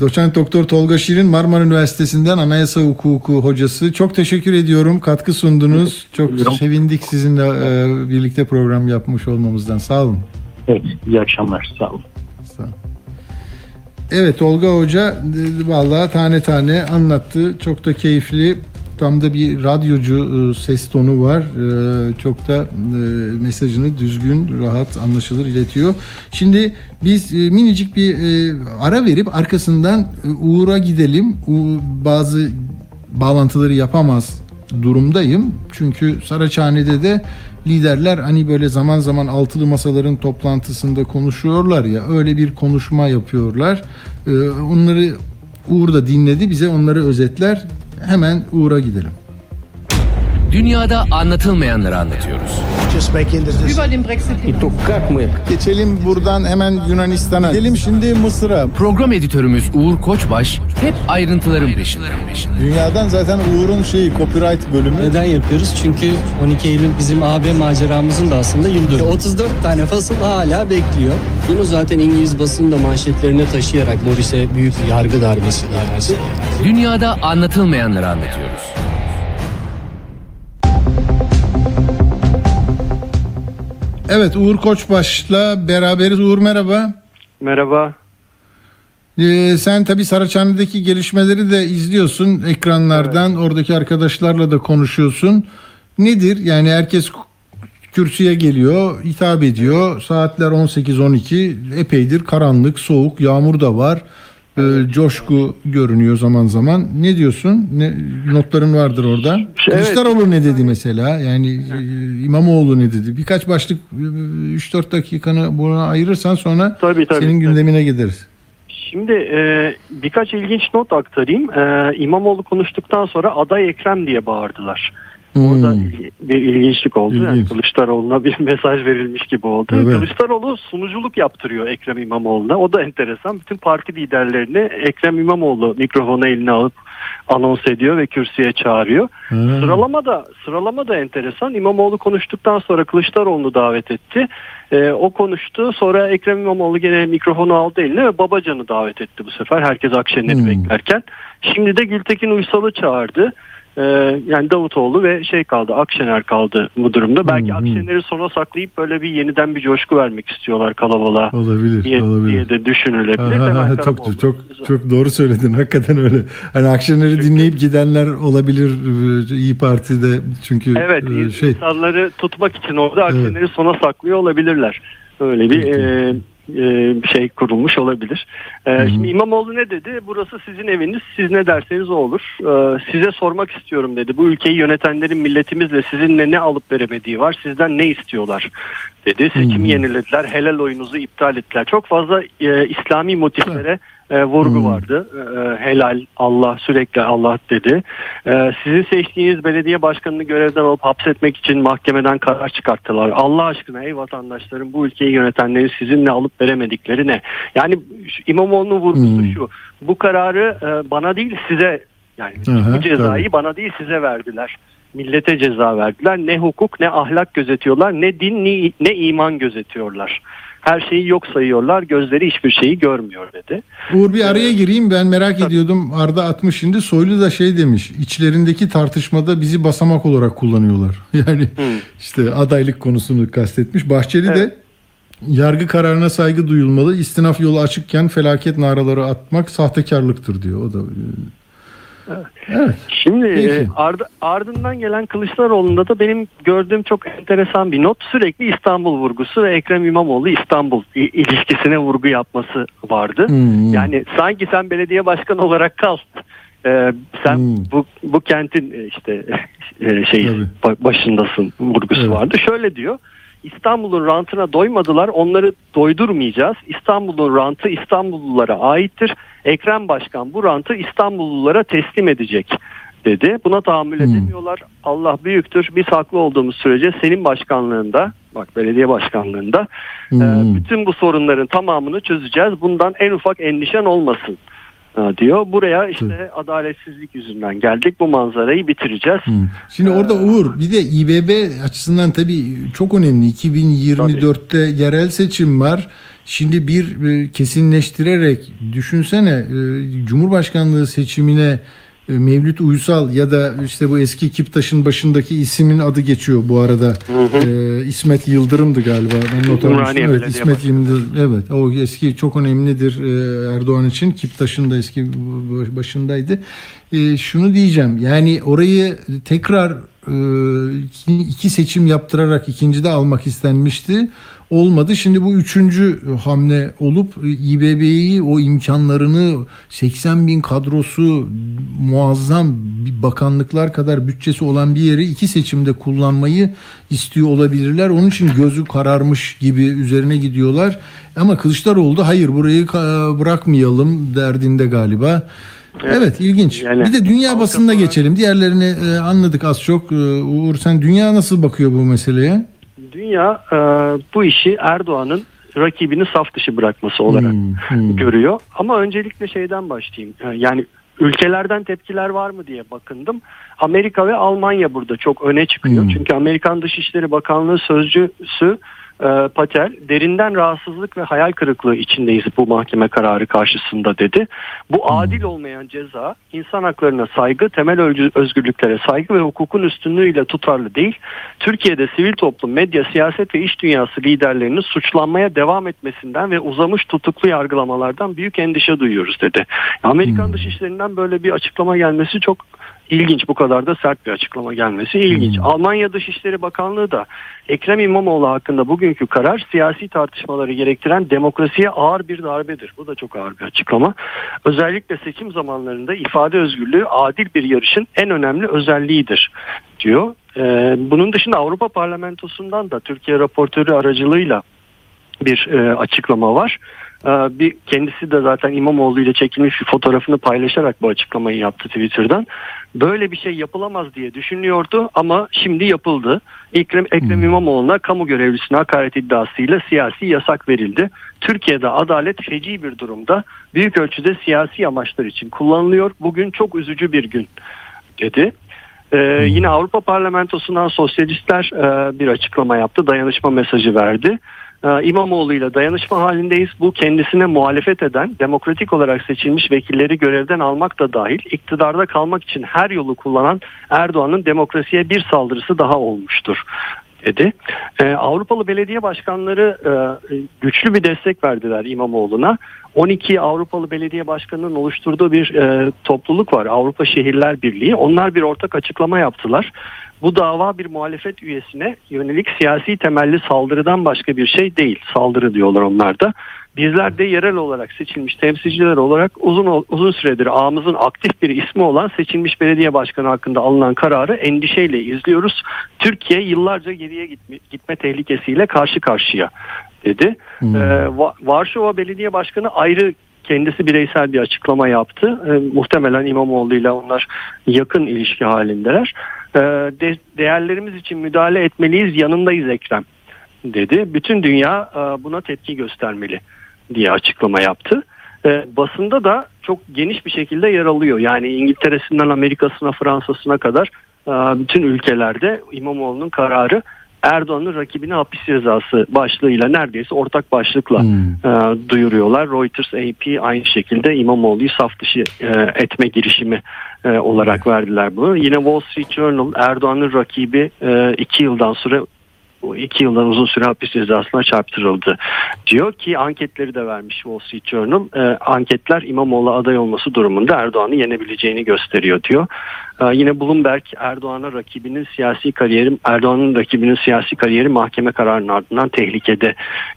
doçent Doktor Tolga Şirin Marmara Üniversitesi'nden Anayasa Hukuku hocası. Çok teşekkür ediyorum. Katkı sundunuz. Çok sevindik sizinle e, birlikte program yapmış olmamızdan. Sağ olun. Evet, iyi akşamlar. Sağ olun. Evet Tolga Hoca e, vallahi tane tane anlattı. Çok da keyifli. Tam da bir radyocu e, ses tonu var. E, Çok da mesajını düzgün, rahat, anlaşılır iletiyor. Şimdi biz minicik bir ara verip arkasından Uğur'a gidelim. Bazı bağlantıları yapamaz durumdayım. Çünkü Saraçhane'de de liderler hani böyle zaman zaman altılı masaların toplantısında konuşuyorlar ya öyle bir konuşma yapıyorlar. Ee, onları Uğur da dinledi bize onları özetler. Hemen Uğur'a gidelim. Dünyada anlatılmayanları anlatıyoruz. Geçelim buradan hemen Yunanistan'a. Gidelim şimdi Mısır'a. Program editörümüz Uğur Koçbaş hep ayrıntıların peşinde. Dünyadan zaten Uğur'un şeyi copyright bölümü. Neden yapıyoruz? Çünkü 12 Eylül bizim AB maceramızın da aslında yıl dönümü. 34 tane fasıl hala bekliyor. Bunu zaten İngiliz basını da manşetlerine taşıyarak Morris'e büyük yargı darbesi ilanı Dünyada anlatılmayanları anlatıyoruz. Evet Uğur Koçbaş'la beraberiz. Uğur merhaba. Merhaba. Ee, sen tabii Saraçhane'deki gelişmeleri de izliyorsun ekranlardan. Oradaki arkadaşlarla da konuşuyorsun. Nedir? Yani herkes kürsüye geliyor, hitap ediyor. Saatler 18-12. Epeydir karanlık, soğuk, yağmur da var. Ee, coşku görünüyor zaman zaman. Ne diyorsun? Ne notların vardır orada? Evet. Kılıçdaroğlu ne dedi mesela? Yani e, İmamoğlu ne dedi? Birkaç başlık e, 3-4 dakikanı buna ayırırsan sonra Tabii, tabii, senin tabii. gündemine gideriz. Şimdi e, birkaç ilginç not aktarayım. E, İmamoğlu konuştuktan sonra aday Ekrem diye bağırdılar. Orada bir ilginçlik oldu. Yani İlginç. Kılıçdaroğlu'na bir [laughs] mesaj verilmiş gibi oldu. Evet. Kılıçdaroğlu sunuculuk yaptırıyor Ekrem İmamoğlu'na. O da enteresan. Bütün parti liderlerini Ekrem İmamoğlu mikrofonu eline alıp anons ediyor ve kürsüye çağırıyor. Sıralama da sıralama da enteresan. İmamoğlu konuştuktan sonra Kılıçdaroğlu'nu davet etti. Ee, o konuştu. Sonra Ekrem İmamoğlu gene mikrofonu aldı eline ve Babacan'ı davet etti bu sefer. Herkes Akşener'i beklerken. Şimdi de Gültekin Uysal'ı çağırdı. Ee, yani Davutoğlu ve şey kaldı Akşener kaldı bu durumda. Belki Akşener'i sona saklayıp böyle bir yeniden bir coşku vermek istiyorlar kalabalığa Olabilir, diye, olabilir. diye de düşünülebilir. Ha, ha, ha, Karamoğlu. çok çok çok doğru söyledin hakikaten öyle. Hani Akşener'i dinleyip gidenler olabilir e, İyi Parti'de çünkü Evet e, şey insanları tutmak için orada Akşener'i sona saklıyor olabilirler. Öyle bir e, e, şey kurulmuş olabilir. E, şimdi İmamoğlu ne dedi? Burası sizin eviniz. Siz ne derseniz o olur. E, size sormak istiyorum dedi. Bu ülkeyi yönetenlerin milletimizle sizinle ne alıp veremediği var. Sizden ne istiyorlar dedi. Seçimi yenilediler. Helal oyunuzu iptal ettiler. Çok fazla e, İslami motiflere e, vurgu vardı. E, helal, Allah, sürekli Allah dedi. E, sizin seçtiğiniz belediye başkanını görevden alıp hapsetmek için mahkemeden karar çıkarttılar. Allah aşkına ey vatandaşlarım bu ülkeyi yönetenleri sizinle alıp veremedikleri ne? Yani İmamoğlu'nun vurgusu şu. Bu kararı e, bana değil size yani Aha, bu cezayı tabii. bana değil size verdiler. Millete ceza verdiler. Ne hukuk ne ahlak gözetiyorlar. Ne din ne iman gözetiyorlar. Her şeyi yok sayıyorlar. Gözleri hiçbir şeyi görmüyor dedi. Uğur bir araya gireyim ben merak ediyordum Arda 60 şimdi Soylu da şey demiş içlerindeki tartışmada bizi basamak olarak kullanıyorlar. [laughs] Yani işte adaylık konusunu kastetmiş. Bahçeli de yargı kararına saygı duyulmalı istinaf yolu açıkken felaket naraları atmak sahtekarlıktır diyor. O da Evet. Şimdi Peki. e, ardı- ardından gelen Kılıçdaroğlu'nda da benim gördüğüm çok enteresan bir not. Sürekli İstanbul vurgusu ve Ekrem İmamoğlu İstanbul ilişkisine vurgu yapması vardı. Hmm. Yani sanki sen belediye başkanı olarak kal. E, sen Hmm. bu bu kentin e, işte e, şey ba- başındasın vurgusu vardı. Şöyle diyor. İstanbul'un rantına doymadılar. Onları doydurmayacağız. İstanbul'un rantı İstanbullulara aittir. Ekrem Başkan bu rantı İstanbullulara teslim edecek dedi. Buna tahammül edemiyorlar. Allah büyüktür. Biz haklı olduğumuz sürece senin başkanlığında bak belediye başkanlığında e, bütün bu sorunların tamamını çözeceğiz. Bundan en ufak endişen olmasın e, diyor. Buraya işte adaletsizlik yüzünden geldik. Bu manzarayı bitireceğiz. Şimdi orada Uğur bir de İBB açısından tabii çok önemli. 2024'te yerel seçim var. Şimdi bir e, kesinleştirerek düşünsene e, Cumhurbaşkanlığı seçimine e, Mevlüt Uysal ya da işte bu eski Kiptaş'ın başındaki ismin adı geçiyor bu arada. E, İsmet Yıldırım'dı galiba. Ben not almıştım. Evet, İsmet Yıldırım. Evet. O eski çok önemlidir e, Erdoğan için. Kiptaş'ın da eski başındaydı. E, şunu diyeceğim. Yani orayı tekrar e, iki- seçim yaptırarak ikincide almak istenmişti. Olmadı. Şimdi bu üçüncü hamle olup e, İBB'yi o imkanlarını 80 bin kadrosu muazzam bir bakanlıklar kadar bütçesi olan bir yeri iki seçimde kullanmayı istiyor olabilirler. Onun için gözü kararmış gibi üzerine gidiyorlar. Ama Kılıçdaroğlu da hayır burayı bırakmayalım derdinde galiba. Evet, ilginç. Yani bir de dünya basınına geçelim. Diğerlerini e, anladık az çok. E, Uğur sen dünya nasıl bakıyor bu meseleye? Dünya e, bu işi Erdoğan'ın rakibini saf dışı bırakması olarak görüyor. Ama öncelikle şeyden başlayayım. E, Yani ülkelerden tepkiler var mı diye bakındım. Amerika ve Almanya burada çok öne çıkıyor. Çünkü Amerikan Dışişleri Bakanlığı sözcüsü e, Patel derinden rahatsızlık ve hayal kırıklığı içindeyiz bu mahkeme kararı karşısında dedi. Bu adil olmayan ceza insan haklarına saygı, temel özgürlüklere saygı ve hukukun üstünlüğüyle tutarlı değil. Türkiye'de sivil toplum, medya, siyaset ve iş dünyası liderlerinin suçlanmaya devam etmesinden ve uzamış tutuklu yargılamalardan büyük endişe duyuyoruz dedi. Amerikan Dışişleri'nden böyle bir açıklama gelmesi çok ilginç. Bu kadar da sert bir açıklama gelmesi ilginç. Almanya Dışişleri Bakanlığı da Ekrem İmamoğlu hakkında bugünkü karar siyasi tartışmaları gerektiren demokrasiye ağır bir darbedir. Bu da çok ağır bir açıklama. Özellikle seçim zamanlarında ifade özgürlüğü adil bir yarışın en önemli özelliğidir diyor. Ee, bunun dışında Avrupa Parlamentosu'ndan da Türkiye raportörü aracılığıyla bir e, açıklama var. E, bir kendisi de zaten İmamoğlu ile çekilmiş bir fotoğrafını paylaşarak bu açıklamayı yaptı Twitter'dan. Böyle bir şey yapılamaz diye düşünüyordu ama şimdi yapıldı. Ekrem, Ekrem İmamoğlu'na kamu görevlisine hakaret iddiasıyla siyasi yasak verildi. Türkiye'de adalet feci bir durumda. Büyük ölçüde siyasi amaçlar için kullanılıyor. Bugün çok üzücü bir gün dedi. Ee, yine Avrupa Parlamentosu'ndan sosyalistler e, bir açıklama yaptı. Dayanışma mesajı verdi. Ee, İmamoğlu ile dayanışma halindeyiz. Bu kendisine muhalefet eden, demokratik olarak seçilmiş vekilleri görevden almak da dahil iktidarda kalmak için her yolu kullanan Erdoğan'ın demokrasiye bir saldırısı daha olmuştur dedi. Ee, Avrupalı belediye başkanları e, güçlü bir destek verdiler İmamoğlu'na. 12 Avrupalı belediye başkanının oluşturduğu bir e, topluluk var. Avrupa Şehirler Birliği. Onlar bir ortak açıklama yaptılar. Bu dava bir muhalefet üyesine yönelik siyasi temelli saldırıdan başka bir şey değil. Saldırı diyorlar onlar da. Bizler de yerel olarak seçilmiş temsilciler olarak uzun uzun süredir ağımızın aktif bir ismi olan seçilmiş belediye başkanı hakkında alınan kararı endişeyle izliyoruz. Türkiye yıllarca geriye gitme, gitme tehlikesiyle karşı karşıya dedi. Hmm. Ee, Va- Varşova Belediye Başkanı ayrı kendisi bireysel bir açıklama yaptı. Ee, muhtemelen İmamoğlu ile onlar yakın ilişki halindeler. Ee, de- değerlerimiz için müdahale etmeliyiz, yanındayız Ekrem dedi. Bütün dünya e, buna tepki göstermeli diye açıklama yaptı. E, basında da çok geniş bir şekilde yer alıyor. Yani İngiltere'sinden Amerika'sına, Fransa'sına kadar e, bütün ülkelerde İmamoğlu'nun kararı Erdoğan'ın rakibine hapis cezası başlığıyla neredeyse ortak başlıkla e, duyuruyorlar. Reuters, AP aynı şekilde İmamoğlu'yu saf dışı e, etme girişimi e, olarak verdiler bunu. Yine Wall Street Journal Erdoğan'ın rakibi e, iki yıldan sonra iki yıldan uzun süre hapis cezasına çarptırıldı diyor ki anketleri de vermiş Wall Street Journal. E, anketler İmamoğlu aday olması durumunda Erdoğan'ı yenebileceğini gösteriyor diyor. E, yine Bloomberg Erdoğan'a rakibinin siyasi kariyeri Erdoğan'ın rakibinin siyasi kariyeri mahkeme kararının ardından tehlikede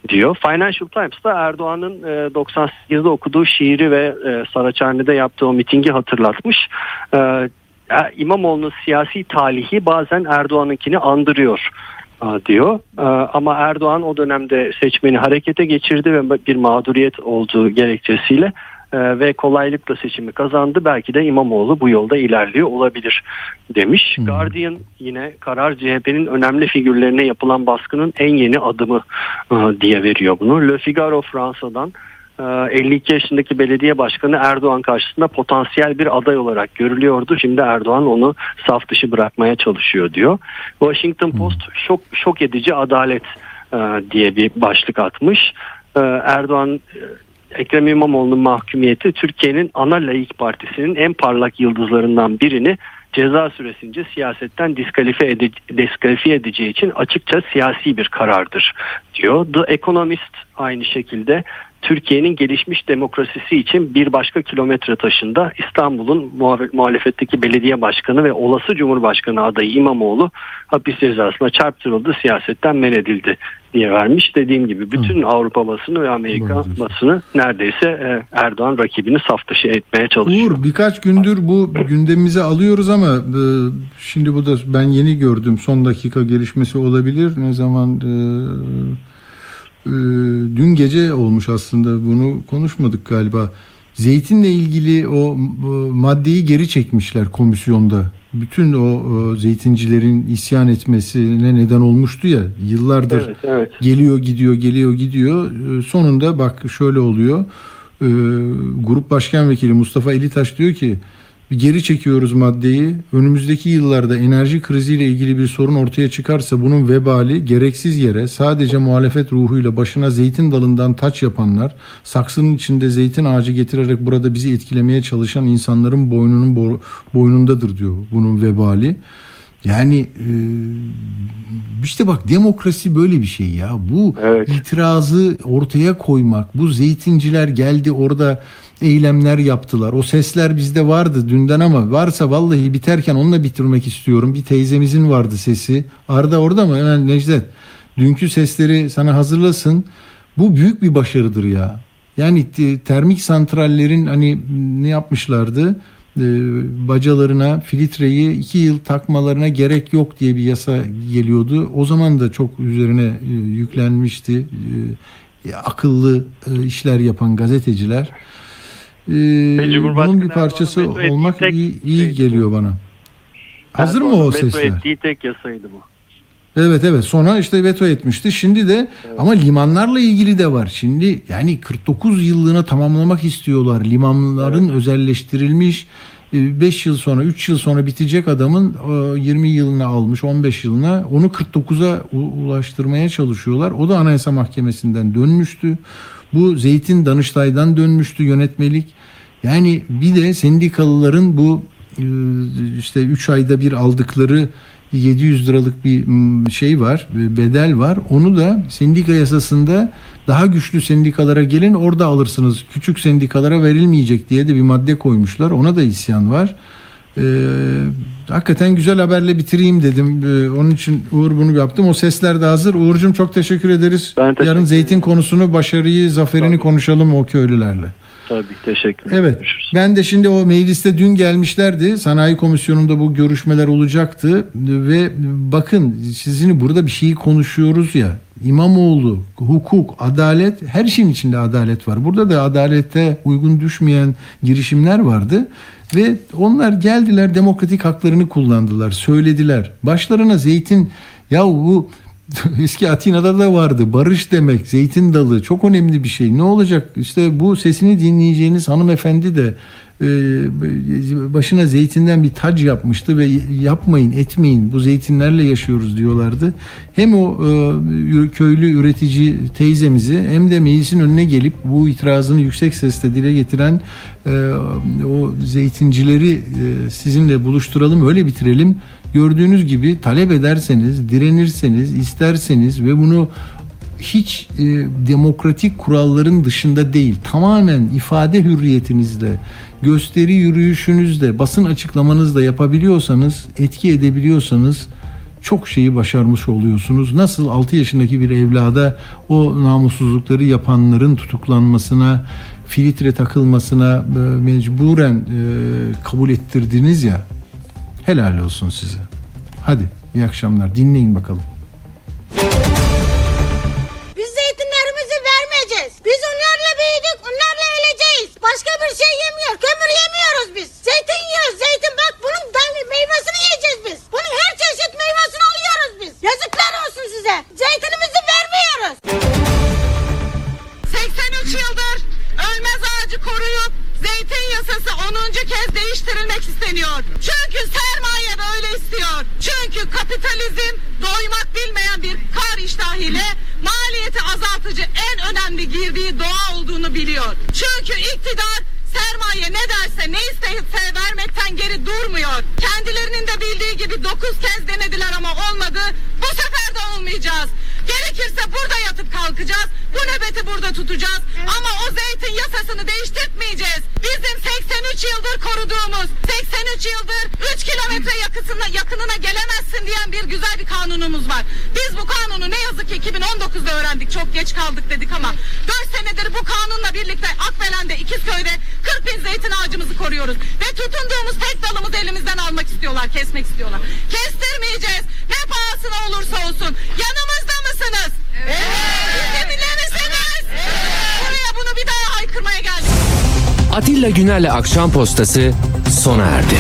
diyor. Financial Times da Erdoğan'ın e, 98'de okuduğu şiiri ve e, Saraçhane'de yaptığı o mitingi hatırlatmış. E, İmamoğlu'nun siyasi talihi bazen Erdoğan'ınkini andırıyor diyor. Ama Erdoğan o dönemde seçmeni harekete geçirdi ve bir mağduriyet olduğu gerekçesiyle ve kolaylıkla seçimi kazandı. Belki de İmamoğlu bu yolda ilerliyor olabilir demiş. Guardian yine karar CHP'nin önemli figürlerine yapılan baskının en yeni adımı diye veriyor bunu. Le Figaro Fransa'dan 52 yaşındaki belediye başkanı Erdoğan karşısında potansiyel bir aday olarak görülüyordu. Şimdi Erdoğan onu saf dışı bırakmaya çalışıyor diyor. Washington Post şok, şok edici adalet e, diye bir başlık atmış. E, Erdoğan Ekrem İmamoğlu'nun mahkumiyeti Türkiye'nin ana laik partisinin en parlak yıldızlarından birini ceza süresince siyasetten diskalifiye, ede- diskalifiye edeceği için açıkça siyasi bir karardır diyor. The Economist aynı şekilde Türkiye'nin gelişmiş demokrasisi için bir başka kilometre taşında İstanbul'un muhalefetteki belediye başkanı ve olası cumhurbaşkanı adayı İmamoğlu hapis cezasına çarptırıldı, siyasetten men edildi diye vermiş. Dediğim gibi bütün Avrupa basını ve Amerika basını neredeyse Erdoğan rakibini saf dışı etmeye çalışıyor. Uğur birkaç gündür bu gündemimize alıyoruz ama e, şimdi bu da ben yeni gördüm son dakika gelişmesi olabilir. Ne zaman e, e, dün gece olmuş aslında bunu konuşmadık galiba. Zeytinle ilgili o maddeyi geri çekmişler komisyonda. Bütün o, o zeytincilerin isyan etmesine neden olmuştu ya yıllardır evet, evet. geliyor gidiyor geliyor gidiyor sonunda bak şöyle oluyor ee, grup başkan vekili Mustafa Elitaş diyor ki geri çekiyoruz maddeyi. Önümüzdeki yıllarda enerji kriziyle ilgili bir sorun ortaya çıkarsa bunun vebali gereksiz yere sadece muhalefet ruhuyla başına zeytin dalından taç yapanlar, saksının içinde zeytin ağacı getirerek burada bizi etkilemeye çalışan insanların boynunun bo- boynundadır diyor bunun vebali. Yani e, işte bak demokrasi böyle bir şey ya. Bu evet. itirazı ortaya koymak. Bu zeytinciler geldi orada eylemler yaptılar. O sesler bizde vardı dünden ama varsa vallahi biterken onunla bitirmek istiyorum. Bir teyzemizin vardı sesi. Arda orada mı? Hemen Necdet. Dünkü sesleri sana hazırlasın. Bu büyük bir başarıdır ya. Yani termik santrallerin hani ne yapmışlardı? bacalarına filtreyi iki yıl takmalarına gerek yok diye bir yasa geliyordu. O zaman da çok üzerine yüklenmişti e, akıllı e, işler yapan gazeteciler. E, bunun bir parçası olmak ettiği iyi, tek iyi şeydi geliyor bana. Hazır mı o Erdoğan'ın veto sesler? ettiği tek yasaydı bu. Evet evet sonra işte veto etmişti. Şimdi de ama limanlarla ilgili de var. Şimdi yani 49 yıllığına tamamlamak istiyorlar. Limanların özelleştirilmiş 5 yıl sonra 3 yıl sonra bitecek adamın e, 20 yılına almış 15 yılına onu 49'a u- ulaştırmaya çalışıyorlar. O da Anayasa Mahkemesi'nden dönmüştü. Bu Zeytin Danıştay'dan dönmüştü yönetmelik. Yani bir de sendikalıların bu e, işte 3 ayda bir aldıkları 700 liralık bir şey var, bir bedel var. Onu da sendika yasasında daha güçlü sendikalara gelin orada alırsınız. Küçük sendikalara verilmeyecek diye de bir madde koymuşlar. Ona da isyan var. Ee, hakikaten güzel haberle bitireyim dedim. Ee, onun için Uğur bunu yaptım. O sesler de hazır. Uğur'cum çok teşekkür ederiz. Yarın zeytin konusunu, başarıyı, zaferini konuşalım o köylülerle. Tabii teşekkür ederim. Evet. Ben de şimdi o mecliste dün gelmişlerdi. Sanayi Komisyonu'nda bu görüşmeler olacaktı ve bakın sizin burada bir şeyi konuşuyoruz ya. İmamoğlu, hukuk, adalet, her şeyin içinde adalet var. Burada da adalete uygun düşmeyen girişimler vardı ve onlar geldiler demokratik haklarını kullandılar, söylediler. Başlarına zeytin ya bu [laughs] Eski Atina'da da vardı. Barış demek, zeytin dalı çok önemli bir şey. Ne olacak? İşte bu sesini dinleyeceğiniz hanımefendi de başına zeytinden bir tac yapmıştı ve yapmayın, etmeyin. Bu zeytinlerle yaşıyoruz diyorlardı. Hem o e, köylü üretici teyzemizi hem de meclisin önüne gelip bu itirazını yüksek sesle dile getiren e, o zeytincileri e, sizinle buluşturalım, öyle bitirelim. Gördüğünüz gibi talep ederseniz, direnirseniz, isterseniz ve bunu hiç e, demokratik kuralların dışında değil, tamamen ifade hürriyetinizle, gösteri yürüyüşünüzle, basın açıklamanızla yapabiliyorsanız, etki edebiliyorsanız çok şeyi başarmış oluyorsunuz. Nasıl 6 yaşındaki bir evlada o namussuzlukları yapanların tutuklanmasına, filtre takılmasına e, mecburen e, kabul ettirdiniz ya. Helal olsun size. Hadi iyi akşamlar. Dinleyin bakalım. Yemiyoruz biz. Zeytin yiyoruz, zeytin bak bunun dal- meyvesini yiyeceğiz biz. Bunun her çeşit meyvesini alıyoruz biz. Yazıklar olsun size. Zeytinimizi vermiyoruz. 83 yıldır ölmez ağacı koruyup zeytin yasası 10. kez değiştirilmek isteniyor. Çünkü sermaye böyle istiyor. Çünkü kapitalizm doymak bilmeyen bir kar iştahıyla maliyeti azaltıcı en önemli girdiği doğa olduğunu biliyor. Çünkü iktidar sermaye ne derse ne isteyse vermekten geri durmuyor. Kendilerinin de bildiği gibi 9 kez denediler ama olmadı. Bu sefer de olmayacağız. Gerekirse burada yatıp kalkacağız. Bu nöbeti burada tutacağız. Ama o zeytin yasasını değiştirmeyeceğiz. Bizim 83 yıldır koruduğumuz, 83 yıldır 3 kilometre yakısına, yakınına gelemezsin diyen bir güzel bir kanunumuz var. Biz bu kanunu ne yazık ki 2019'da öğrendik. Çok geç kaldık dedik ama 4 senedir bu kanunla birlikte Akbelen'de, İkizköy'de 40 bin zeytin ağacımızı koruyoruz. Ve tutunduğumuz tek dalımızı elimizden almak istiyorlar, kesmek istiyorlar. Kestirmeyeceğiz. Ne pahasına olursa olsun. Yanımızda mısınız? Evet. Bizi dinler misiniz? Buraya bunu bir daha haykırmaya geldik. Atilla Güner'le Akşam Postası sona erdi.